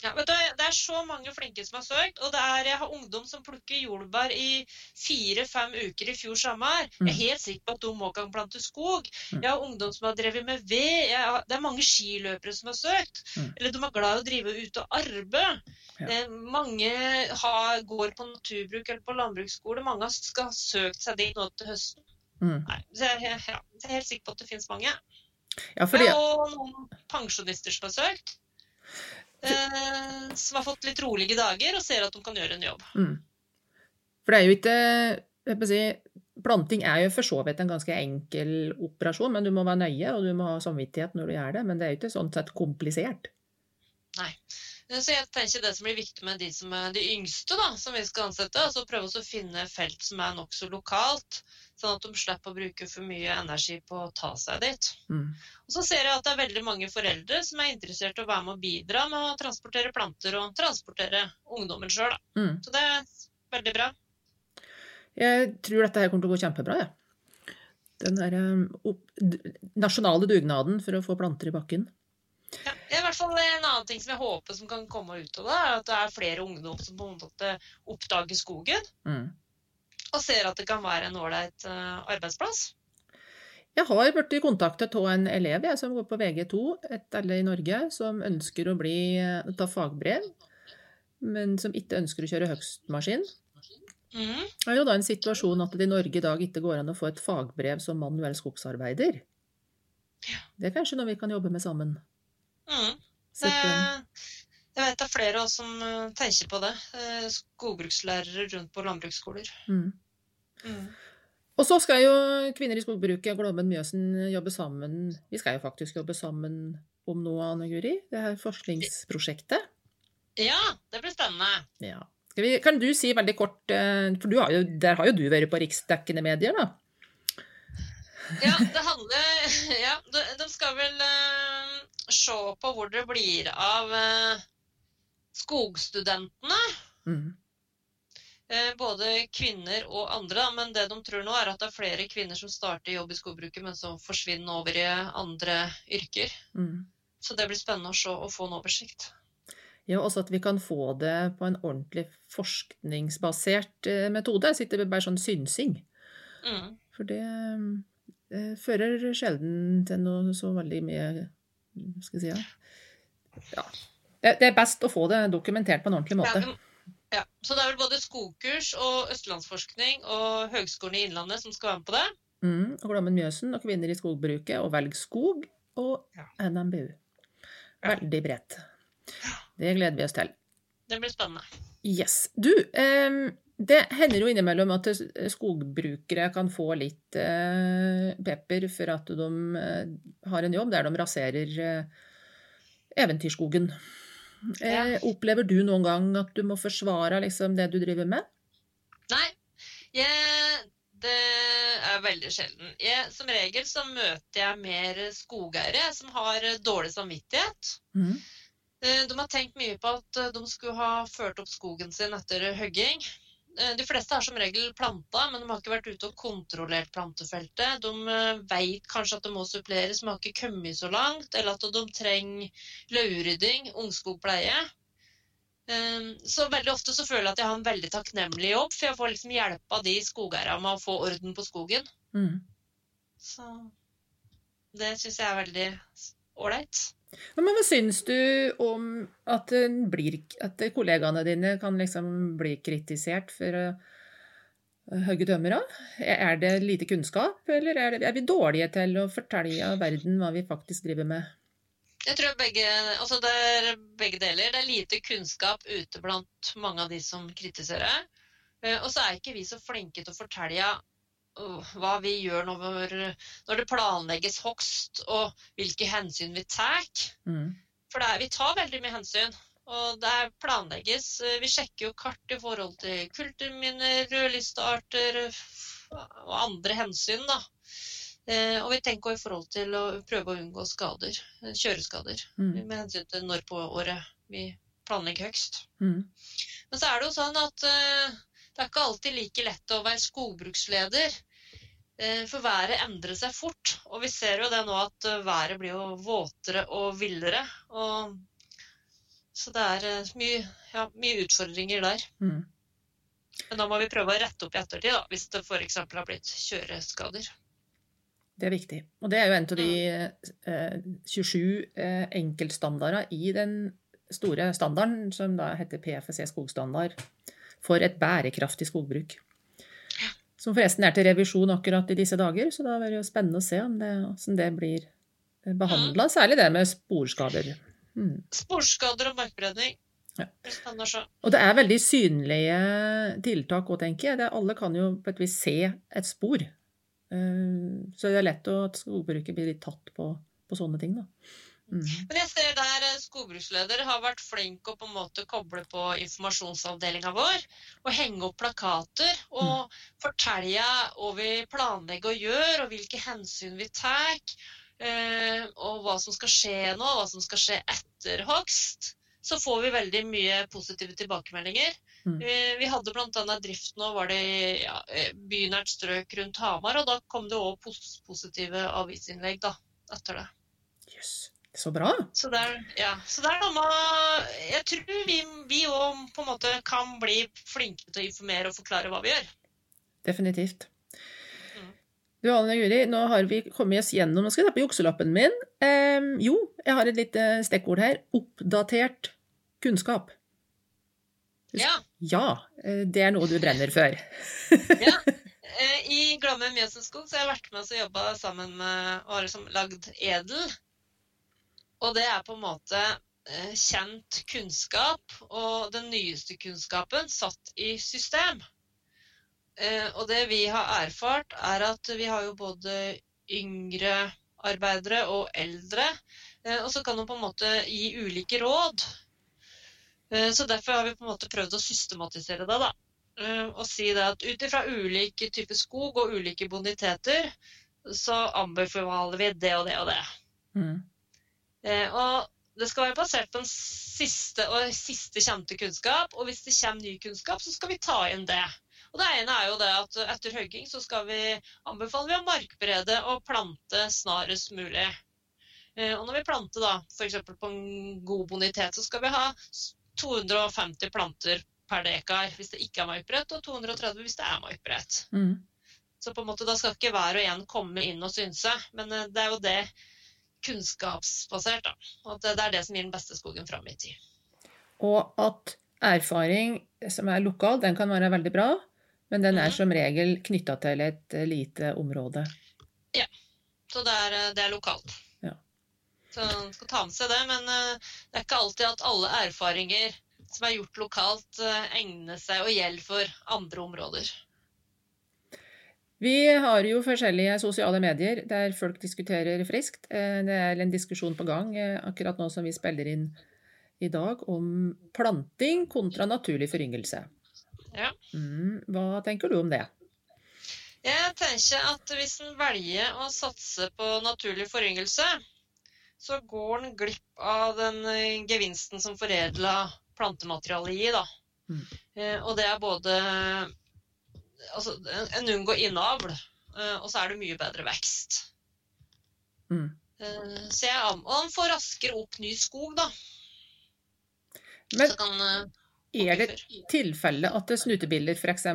Speaker 4: Ja, du, Det er så mange flinke som har søkt. og det er, Jeg har ungdom som plukker jordbær i fire-fem uker i fjor sommer. Jeg er helt sikker på at de òg kan plante skog.
Speaker 1: Mm.
Speaker 4: Jeg har ungdom som har drevet med ved. Har, det er mange skiløpere som har søkt.
Speaker 1: Mm.
Speaker 4: Eller de er glad i å drive ute og arbeide.
Speaker 1: Ja.
Speaker 4: Eh, mange har, går på naturbruk eller på landbruksskole. Mange skal ha søkt seg dit nå til høsten.
Speaker 1: Mm.
Speaker 4: Nei, så jeg, ja, jeg er helt sikker på at det finnes mange.
Speaker 1: Ja, fordi,
Speaker 4: Og noen pensjonister som har søkt. Eh, som har fått litt rolige dager og ser at de kan gjøre en jobb.
Speaker 1: Mm. For det er jo ikke jeg må si, Planting er jo for så vidt en ganske enkel operasjon, men du må være nøye og du må ha samvittighet når du gjør det. Men det er jo ikke sånn sett komplisert.
Speaker 4: Eh, Så jeg tenker det som blir viktig med de som er de yngste, da, som vi skal ansette, altså prøve å finne felt som er nokså lokalt, sånn at de slipper å bruke for mye energi på å ta seg dit.
Speaker 1: Mm.
Speaker 4: Og så ser jeg at det er veldig mange foreldre som er interessert i å være med å bidra med å transportere planter og transportere ungdommen sjøl.
Speaker 1: Mm.
Speaker 4: Så det er veldig bra.
Speaker 1: Jeg tror dette her kommer til å gå kjempebra, jeg. Den der um, opp, nasjonale dugnaden for å få planter i bakken.
Speaker 4: Er hvert fall En annen ting som jeg håper som kan komme ut av det, er at det er flere ungdom som på en måte oppdager skogen
Speaker 1: Mm.
Speaker 4: og ser at det kan være en ålreit eh, arbeidsplass.
Speaker 1: Jeg har blitt kontaktet av en elev jeg, som går på VG2, et sted i Norge, som ønsker å bli, ta fagbrev, men som ikke ønsker å kjøre høgstmaskin.
Speaker 4: Mm.
Speaker 1: Det er jo da en situasjon at det i Norge i dag ikke går an å få et fagbrev som manuell skogsarbeider. Det er kanskje noe vi kan jobbe med sammen.
Speaker 4: Det, jeg vet det er flere av oss som eh, tenker på det. eh, Skogbrukslærere rundt på landbruksskoler.
Speaker 1: Mm.
Speaker 4: Mm.
Speaker 1: Og så skal jo Kvinner i skogbruket og Glommen Mjøsen jobbe sammen. Vi skal jo faktisk jobbe sammen om noe, Anne Guri. Det her forskningsprosjektet.
Speaker 4: Ja, det blir spennende.
Speaker 1: Ja. Vi, kan du si veldig kort, eh, for du har jo, der har jo du vært på riksdekkende medier, da?
Speaker 4: Ja, det handler Ja, de, skal vel se på hvor det blir av eh, skogstudentene.
Speaker 1: Mm.
Speaker 4: Eh, både kvinner og andre, men det de tror nå er at det er flere kvinner som starter jobb i skogbruket, men som forsvinner over i andre yrker.
Speaker 1: Mm.
Speaker 4: Så det blir spennende å se og få en oversikt.
Speaker 1: Ja, også at vi kan få det på en ordentlig forskningsbasert eh, metode. Sitter bare sånn synsing.
Speaker 4: Mm.
Speaker 1: For det eh, fører sjelden til noe så veldig mye Skal jeg si ja. ja. Det, er best å få det dokumentert på en ordentlig
Speaker 4: Ja,
Speaker 1: måte.
Speaker 4: ja. Så det er vel både skogkurs og østlandsforskning og Høgskolen i Innlandet som skal være med på det.
Speaker 1: Mm, og Glommen Mjøsen og Kvinner i skogbruket og Velg skog og. NMBU. Veldig bredt. Det gleder vi oss til.
Speaker 4: Det blir spennende.
Speaker 1: Yes. Du, eh, det hender jo innimellom at skogbrukere kan få litt eh, pepper for at de eh, har en jobb der de raserer eh, eventyrskogen.
Speaker 4: Ja.
Speaker 1: Opplever du noen gang at du må forsvare liksom, det du driver med?
Speaker 4: Nei, jeg, det er veldig sjelden. Jeg, som regel så møter jeg mer skogeiere som har dårlig samvittighet. Eh, De har tenkt mye på at de skulle ha ført opp skogen sin etter høgging. Eh, De fleste har som regel planta, men de har ikke vært ute og kontrollert plantefeltet. De vet kanskje at det må suppleres, men har ikke kommet så langt. Eller at de trenger løvrydding, ungskogpleie. Eh, Så veldig ofte så føler jeg at jeg har en veldig takknemlig jobb, for jeg får liksom av de skogeierne med å få orden på skogen.
Speaker 1: Mm.
Speaker 4: Så det syns jeg er veldig ålreit.
Speaker 1: Men hva syns du om at, blir, at kollegaene dine kan liksom bli kritisert for å hogge tømmer av? Er det lite kunnskap, eller er, det, er vi dårlige til å fortelle verden hva vi faktisk driver med?
Speaker 4: Jeg tror begge, altså det er begge deler. Det er lite kunnskap ute blant mange av de som kritiserer. Eh, Og så er ikke vi så flinke til å fortelle hva vi gjør når, når det planlegges hogst, og hvilke hensyn vi tar.
Speaker 1: Mm.
Speaker 4: For er, vi tar veldig mye hensyn. Og det planlegges. Vi sjekker jo kart i forhold til kulturminner, rødlistearter og andre hensyn, da. Eh, og vi tenker i forhold til å prøve å unngå skader, kjøreskader.
Speaker 1: Mm.
Speaker 4: Med hensyn til når på året vi planlegger høgst.
Speaker 1: Mm.
Speaker 4: Men så er det jo sånn at eh, det er ikke alltid like lett å være skogbruksleder. Eh, for været endrer seg fort. Og vi ser jo det nå at eh, været blir jo våtere og villere. Og, så det er eh, mye, ja, mye utfordringer der.
Speaker 1: Mm.
Speaker 4: Men da må vi prøve å rette opp i ettertid, da, hvis det f.eks. har blitt kjøreskader.
Speaker 1: Det er viktig. Og det er jo en av de eh, 27 eh, enkeltstandarder i den store standarden som da heter PFC skogstandard for et bærekraftig skogbruk. Som forresten er til revisjon akkurat i disse dager, så da blir det jo spennende å se om det, hvordan det blir behandla. Særlig det med sporskader. Mm.
Speaker 4: Sporskader og markbredning.
Speaker 1: Ja. Og det er veldig synlige tiltak òg, tenker jeg. Det, alle kan jo på et vis se et spor. Eh, Så det er lett at skogbruket blir litt tatt på, på sånne ting, da. Mm.
Speaker 4: Men jeg ser der eh, skogbruksleder har vært flink å på en måte koble på informasjonsavdelinga vår. Og henge opp plakater og fortelle hva vi planlegger å gjøre, og hvilke hensyn vi tar. Eh, og hva som skal skje nå, og hva som skal skje etter hogst. Så får vi veldig mye positive tilbakemeldinger.
Speaker 1: Mm.
Speaker 4: Vi, hadde bl.a. drift nå, var det ja, eh, bynært strøk rundt Hamar, og da kom det òg positive avisinnlegg da, etter det.
Speaker 1: Jøss. Så bra.
Speaker 4: Så det er, ja, så det er noe med Jeg tror vi vi òg på en måte kan bli flinke til å informere og forklare hva vi gjør.
Speaker 1: Definitivt.
Speaker 4: Mm.
Speaker 1: Du Anne Guri, nå har vi kommet oss gjennom Nå skal jeg ta på jukselappen min. Eh, jo, jeg har et lite stikkord her. Oppdatert kunnskap.
Speaker 4: Ja.
Speaker 1: Ja, eh, det er noe du brenner for.
Speaker 4: ja. Eh, I Glamme Mjøsenskog så har jeg vært med og jobba sammen med og har liksom lagd Edel. Og det er på en måte eh, kjent kunnskap og den nyeste kunnskapen satt i system. Eh, og det vi har erfart, er at vi har jo både yngre arbeidere og eldre. eh, Og så kan de på en måte gi ulike råd. Så derfor har vi på en måte prøvd å systematisere det. da. Og si det at ut ifra ulike typer skog og ulike boniteter, så anbefaler vi det og det og det.
Speaker 1: Mm.
Speaker 4: Eh, Og det skal være basert på den siste og siste kjente kunnskap. Og hvis det kommer ny kunnskap, så skal vi ta inn det. Og det ene er jo det at etter høgging så skal vi anbefaler vi å markberede og plante snarest mulig. Eh, Og når vi planter da, f.eks. på en god bonitet, så skal vi ha 250 planter per dekar hvis det ikke er markberedt, og 230 hvis det er markberedt.
Speaker 1: Mm.
Speaker 4: Så på en måte da skal ikke hver og en komme inn og synse. Men eh, det er jo det kunnskapsbasert, da. At det er det som gir den beste skogen fram i tid.
Speaker 1: Og at erfaring som er lokal, den kan være veldig bra, men den er
Speaker 4: Mhm.
Speaker 1: som regel knytta til et eh, lite område. Ja.
Speaker 4: Så det er, eh, det er lokalt.
Speaker 1: Ja.
Speaker 4: Så man skal ta med seg det. Men eh, det er ikke alltid at alle erfaringer som er gjort lokalt, egner seg og gjelder for andre områder.
Speaker 1: Vi har jo forskjellige sosiale medier der folk diskuterer friskt. Eh, Det er en diskusjon på gang eh, akkurat nå som vi spiller inn i dag, om planting kontra naturlig foryngelse.
Speaker 4: Ja.
Speaker 1: Mm, hva tenker du om det?
Speaker 4: Jeg tenker at hvis en velger å satse på naturlig foryngelse, så går en glipp av den eh, gevinsten som foredla plantematerialet gir. Da.
Speaker 1: Mm.
Speaker 4: Og det er både Altså, en- unngår innavl, eh, og så er det mye bedre vekst.
Speaker 1: Mm.
Speaker 4: Eh, så jeg, og han får raskere opp ny skog, da.
Speaker 1: Men
Speaker 4: kan, eh,
Speaker 1: er det tilfelle at snutebiller f.eks.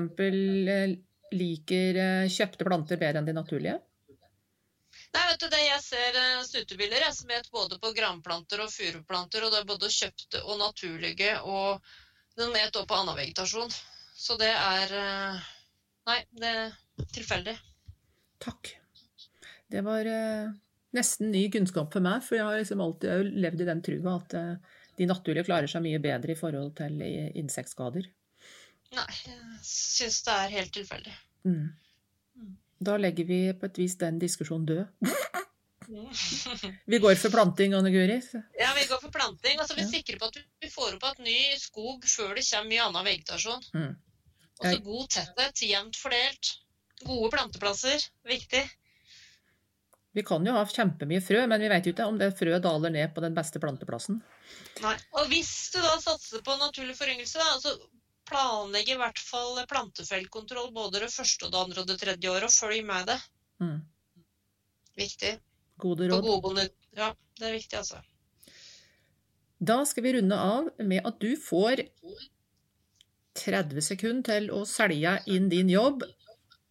Speaker 1: liker kjøpte planter bedre enn de naturlige?
Speaker 4: Nei, vet du det, jeg ser snutebiller jeg, som et både på granplanter og furuplanter, og det er både kjøpte og naturlige, og den et også på annen vegetasjon. Så det er Nei, det er tilfeldig.
Speaker 1: Takk. Det var eh, nesten ny kunnskap for meg, for jeg har liksom alltid har levd i den trua at eh, de naturlige klarer seg mye bedre i forhold til insektskader.
Speaker 4: Nei, jeg syns det er helt tilfeldig.
Speaker 1: Mm. Da legger vi på et vis den diskusjonen død. Vi går for planting, Anne Guri.
Speaker 4: Ja, vi går for planting, og så er vi
Speaker 1: Ja.
Speaker 4: sikre på at vi får opp igjen ny skog før det kommer mye annen vegetasjon.
Speaker 1: Mm.
Speaker 4: Og så god tetthet, jevnt fordelt. Gode planteplasser, viktig.
Speaker 1: Vi kan jo ha kjempemye frø, men vi vet jo ikke om det frø daler ned på den beste planteplassen.
Speaker 4: Nei. Og hvis du da satser på naturlig foryngelse, da, så planlegg i hvert fall plantefellkontroll både det første og det andre og det tredje året, og følg med det.
Speaker 1: Mm.
Speaker 4: Viktig.
Speaker 1: Gode
Speaker 4: råd.
Speaker 1: råd.
Speaker 4: gode. Ja, det er viktig, altså.
Speaker 1: Da skal vi runde av med at du får 30 sekunder til å selge inn din jobb,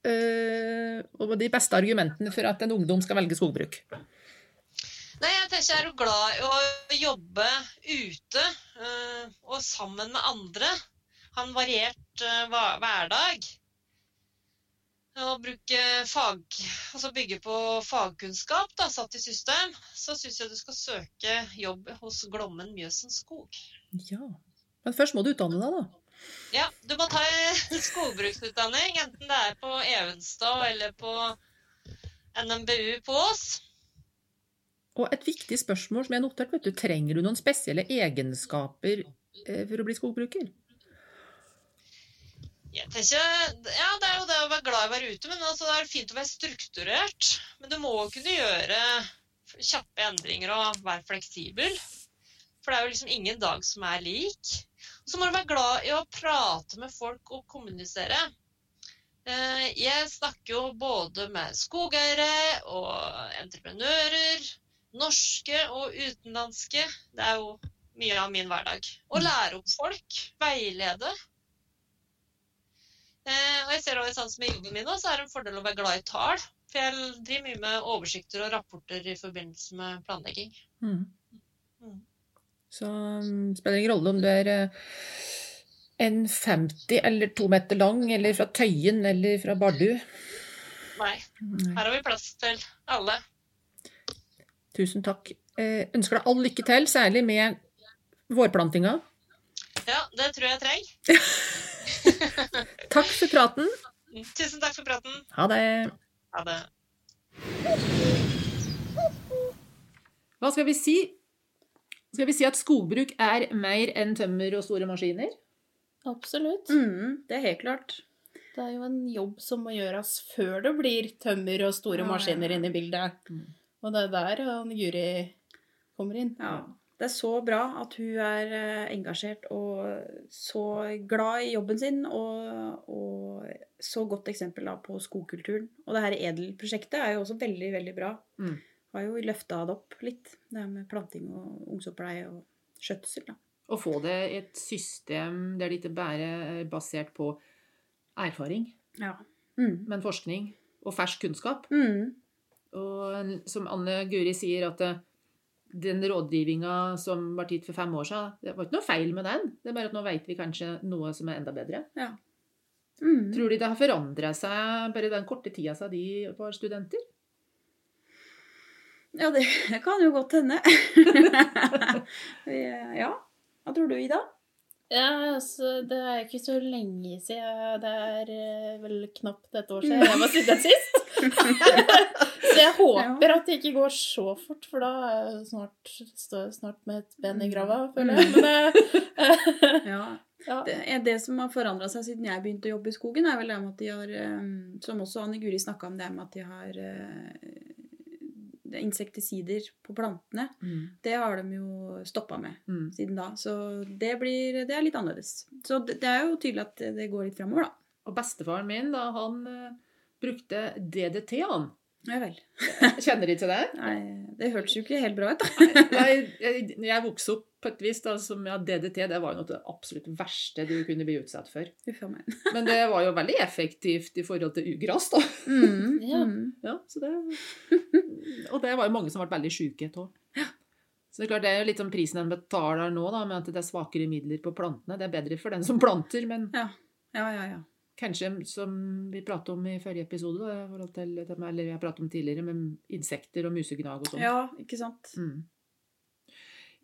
Speaker 1: eh, og de beste argumentene for at en ungdom skal velge skogbruk.
Speaker 4: Nei, jeg tenker jeg er glad i å jobbe ute eh, og sammen med andre. Ha en variert eh, hverdag. Og bruke fag, altså bygge på fagkunnskap da, satt i system. Så syns jeg du skal søke jobb hos Glommen Mjøsen Skog.
Speaker 1: Ja. Men først må du utdanne deg, da.
Speaker 4: Ja, du må ta skogbruksutdanning, enten det er på Evenstad eller på NMBU på Ås.
Speaker 1: Og et viktig spørsmål som jeg notert, vet du, trenger du noen spesielle egenskaper eh, for å bli skogbruker?
Speaker 4: Jeg tenker, ja, Det er jo det å være glad i å være ute, men altså, det er fint å være strukturert. Men du må kunne gjøre kjappe endringer og være fleksibel. For det er jo liksom ingen dag som er lik. Så må du være glad i å prate med folk og kommunisere. Eh, jeg snakker jo både med skogeiere og entreprenører. Norske og utenlandske. Det er jo mye av min hverdag. Å lære opp folk. Veilede. Eh, og jeg ser også sånn som I jobben min så er det en fordel å være glad i tall. For jeg driver mye med oversikter og rapporter i forbindelse med planlegging.
Speaker 1: Mm. Så um, spiller ingen rolle om du er eh, en 50 eller to meter lang, eller fra Tøyen eller fra Bardu.
Speaker 4: Nei, her har vi plass til alle.
Speaker 1: Tusen takk. Eh, ønsker deg all lykke til, særlig med vårplantinga.
Speaker 4: Ja, det tror jeg trenger.
Speaker 1: Takk for praten.
Speaker 4: Tusen takk for praten.
Speaker 1: Ha det.
Speaker 4: Ha det.
Speaker 1: Hva skal vi si? Skal vi si at skogbruk er mer enn tømmer og store maskiner?
Speaker 3: Absolutt.
Speaker 2: Mm, det er helt klart.
Speaker 3: Det er jo en jobb som må gjøres før det blir tømmer og store
Speaker 2: Ja,
Speaker 3: maskiner inne i bildet.
Speaker 1: Mm.
Speaker 3: Og det er der han Guri kommer inn.
Speaker 2: Ja. Det er så bra at hun er eh, engasjert og så glad i jobben sin, og, og så godt eksempel på skogkulturen. Og det her Edel-prosjektet er jo også veldig, veldig bra.
Speaker 1: Mm.
Speaker 2: Har jo løfta det opp litt, det her med planting og ungsoppleie og skjøtsel. da.
Speaker 1: Å få det i et system der det ikke bare er basert på erfaring,
Speaker 2: Ja. Mm.
Speaker 1: men forskning og fersk kunnskap.
Speaker 2: Mm.
Speaker 1: Og som Anne Guri sier, at det, den rådgivninga som var tid for fem år siden, det var ikke noe feil med den. Det er bare at nå vet vi kanskje noe som er enda bedre.
Speaker 2: Mm.
Speaker 1: Tror de det har forandra seg bare den korte tida siden de var studenter?
Speaker 2: Ja, det kan jo godt hende. ja. Hva tror du, Ida?
Speaker 3: Ja, altså, det er ikke så lenge siden. Det er eh, vel knapt et år siden jeg var student sist. så jeg håper at det ikke går så fort, for da er jeg snart, står jeg snart med et ben i grava, føler jeg. Men eh,
Speaker 2: Ja.
Speaker 3: ja.
Speaker 2: Det, det som har forandra seg siden jeg begynte å jobbe i skogen, er vel det med at de har eh, Som også Anne Guri snakka om, det med at de har insektisider på plantene. Det har de jo stoppa med
Speaker 1: Mm.
Speaker 2: siden da. Så det, blir, det er litt annerledes. Så det, det er jo tydelig at det går litt framover, da.
Speaker 1: Og bestefaren min, da, han uh, brukte DDT, han.
Speaker 2: Ja vel.
Speaker 1: Kjenner de til det?
Speaker 2: Nei, det hørtes jo ikke helt bra ut, da.
Speaker 1: Nei, jeg, jeg vokste opp på et vis da, som ja, DDT det var jo noe av det absolutt verste du kunne bli utsatt for. Men det var jo veldig effektivt i forhold til ugras, da.
Speaker 2: Mm,
Speaker 3: Ja.
Speaker 2: mm.
Speaker 1: Ja, så det, og det var jo mange som ble veldig sjuke av. Så det er klart det er jo litt sånn prisen en betaler nå, da, med at det er svakere midler på plantene. Det er bedre for den som planter, men
Speaker 2: Ja, ja, ja.
Speaker 1: kanskje som vi pratet om i forrige episode, da, i forhold til, eller vi har pratet om tidligere, med insekter og musegnag og sånn.
Speaker 2: Ja, ikke sant.
Speaker 1: Mm.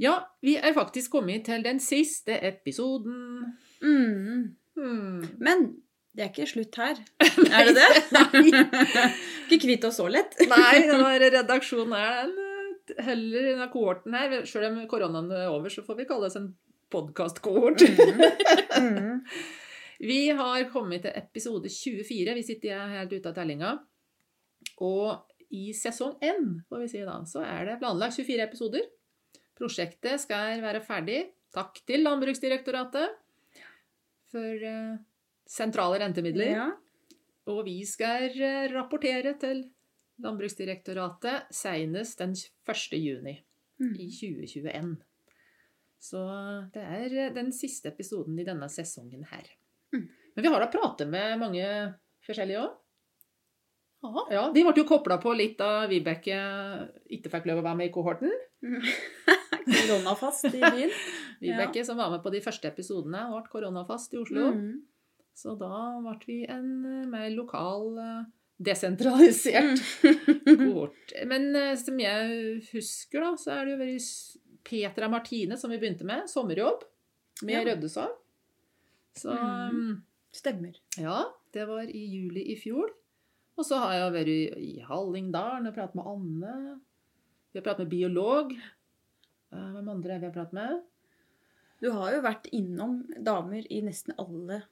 Speaker 1: Ja, vi er faktisk kommet til den siste episoden.
Speaker 2: Mm.
Speaker 1: Mm.
Speaker 2: Men det er ikke slutt her. Er det det?
Speaker 1: Nei.
Speaker 2: ikke kvitt oss så lett.
Speaker 1: Nei, redaksjonen er eh, heller denne kohorten her. Selv om koronaen er over, så får vi kalle oss en podkast-kohort.
Speaker 2: Mm.
Speaker 1: Vi har kommet til episode 24. Vi sitter helt ute av tellinga. Og i sesong 1, får vi si da, så er det planlagt 24 episoder. Prosjektet skal være ferdig. Takk til Landbruksdirektoratet for eh, sentrale rentemidler.
Speaker 2: Ja.
Speaker 1: Og vi skal eh, rapportere til Landbruksdirektoratet senest den 1. juni
Speaker 2: Mm.
Speaker 1: i 2021. Så det er eh, den siste episoden i denne sesongen her.
Speaker 2: Mm.
Speaker 1: Men vi har da pratet med mange forskjellige òg.
Speaker 3: Ja.
Speaker 1: Ja, de ble jo kobla på litt da Vibeke ikke fikk lov å være med i kohorten.
Speaker 2: Koronafast i byen.
Speaker 1: Vibeke som var med på de første episodene, ble koronafast i Oslo.
Speaker 2: Mm.
Speaker 1: Så da ble vi en eh, mer lokal, eh, desentralisert
Speaker 2: kort.
Speaker 1: kohort. Men eh, som jeg husker, da, så er det jo vært Petra Martine som vi begynte med. Sommerjobb med
Speaker 2: Ja.
Speaker 1: Røddesand. Så
Speaker 2: Mm. Stemmer.
Speaker 1: ja, det var i juli i fjor. Og så har jeg vært i- Hallingdalen og pratet med Anne. Vi har pratet med biolog. Hvem andre er vi har pratet med?
Speaker 2: Du har jo vært innom damer i nesten alle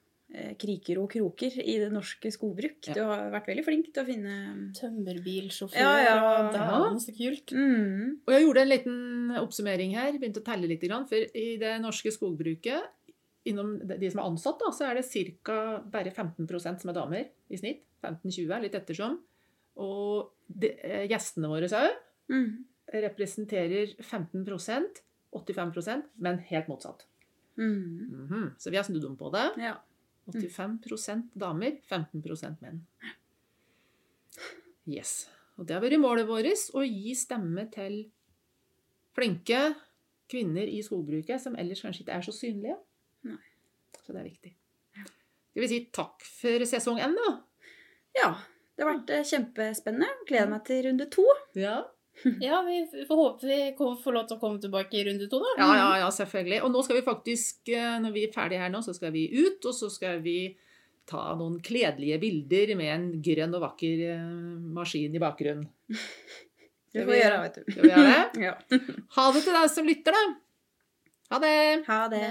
Speaker 2: kriker og kroker i det norske skogbruk.
Speaker 1: Ja.
Speaker 2: Du har vært veldig flink til å finne
Speaker 3: Tømmerbilsjåfør
Speaker 2: Ja, ja.
Speaker 3: og dæven, så kult.
Speaker 2: mm.
Speaker 1: Og jeg gjorde en liten oppsummering her, begynte å telle litt, for i det norske skogbruket, innom de de som er ansatt, da, så er det ca. bare 15% som er damer i snitt. 15-20, litt ettersom. Og de, eh, gjestene våre òg
Speaker 2: Mm.
Speaker 1: representerer 15% 85% men helt motsatt.
Speaker 2: Mm.
Speaker 1: -hmm. Så vi har snudd om på det.
Speaker 2: Ja.
Speaker 1: 85% damer, 15% menn. Yes. Og det har vært målet vårt, å gi stemme til flinke kvinner i skogbruket som ellers kanskje ikke er så synlige.
Speaker 2: Nei.
Speaker 1: Så det er viktig. Skal vi si takk for sesong én, da?
Speaker 2: ja. Det har vært eh, kjempespennende. Gleder meg til runde to.
Speaker 1: Ja.
Speaker 3: Ja, vi får håpe vi får lov til å komme tilbake i runde to, da.
Speaker 1: ja, ja, ja, selvfølgelig. Og nå skal vi faktisk, eh, når vi er ferdige her nå, så skal vi ut, og så skal vi ta noen kledelige bilder med en grønn og vakker eh, maskin i bakgrunnen.
Speaker 2: Det får
Speaker 1: vi-
Speaker 2: gjøre, vet du.
Speaker 1: Skal vi gjøre det?
Speaker 2: Ja.
Speaker 1: Ha det til deg som lytter, da. Ha det.
Speaker 2: Ha det.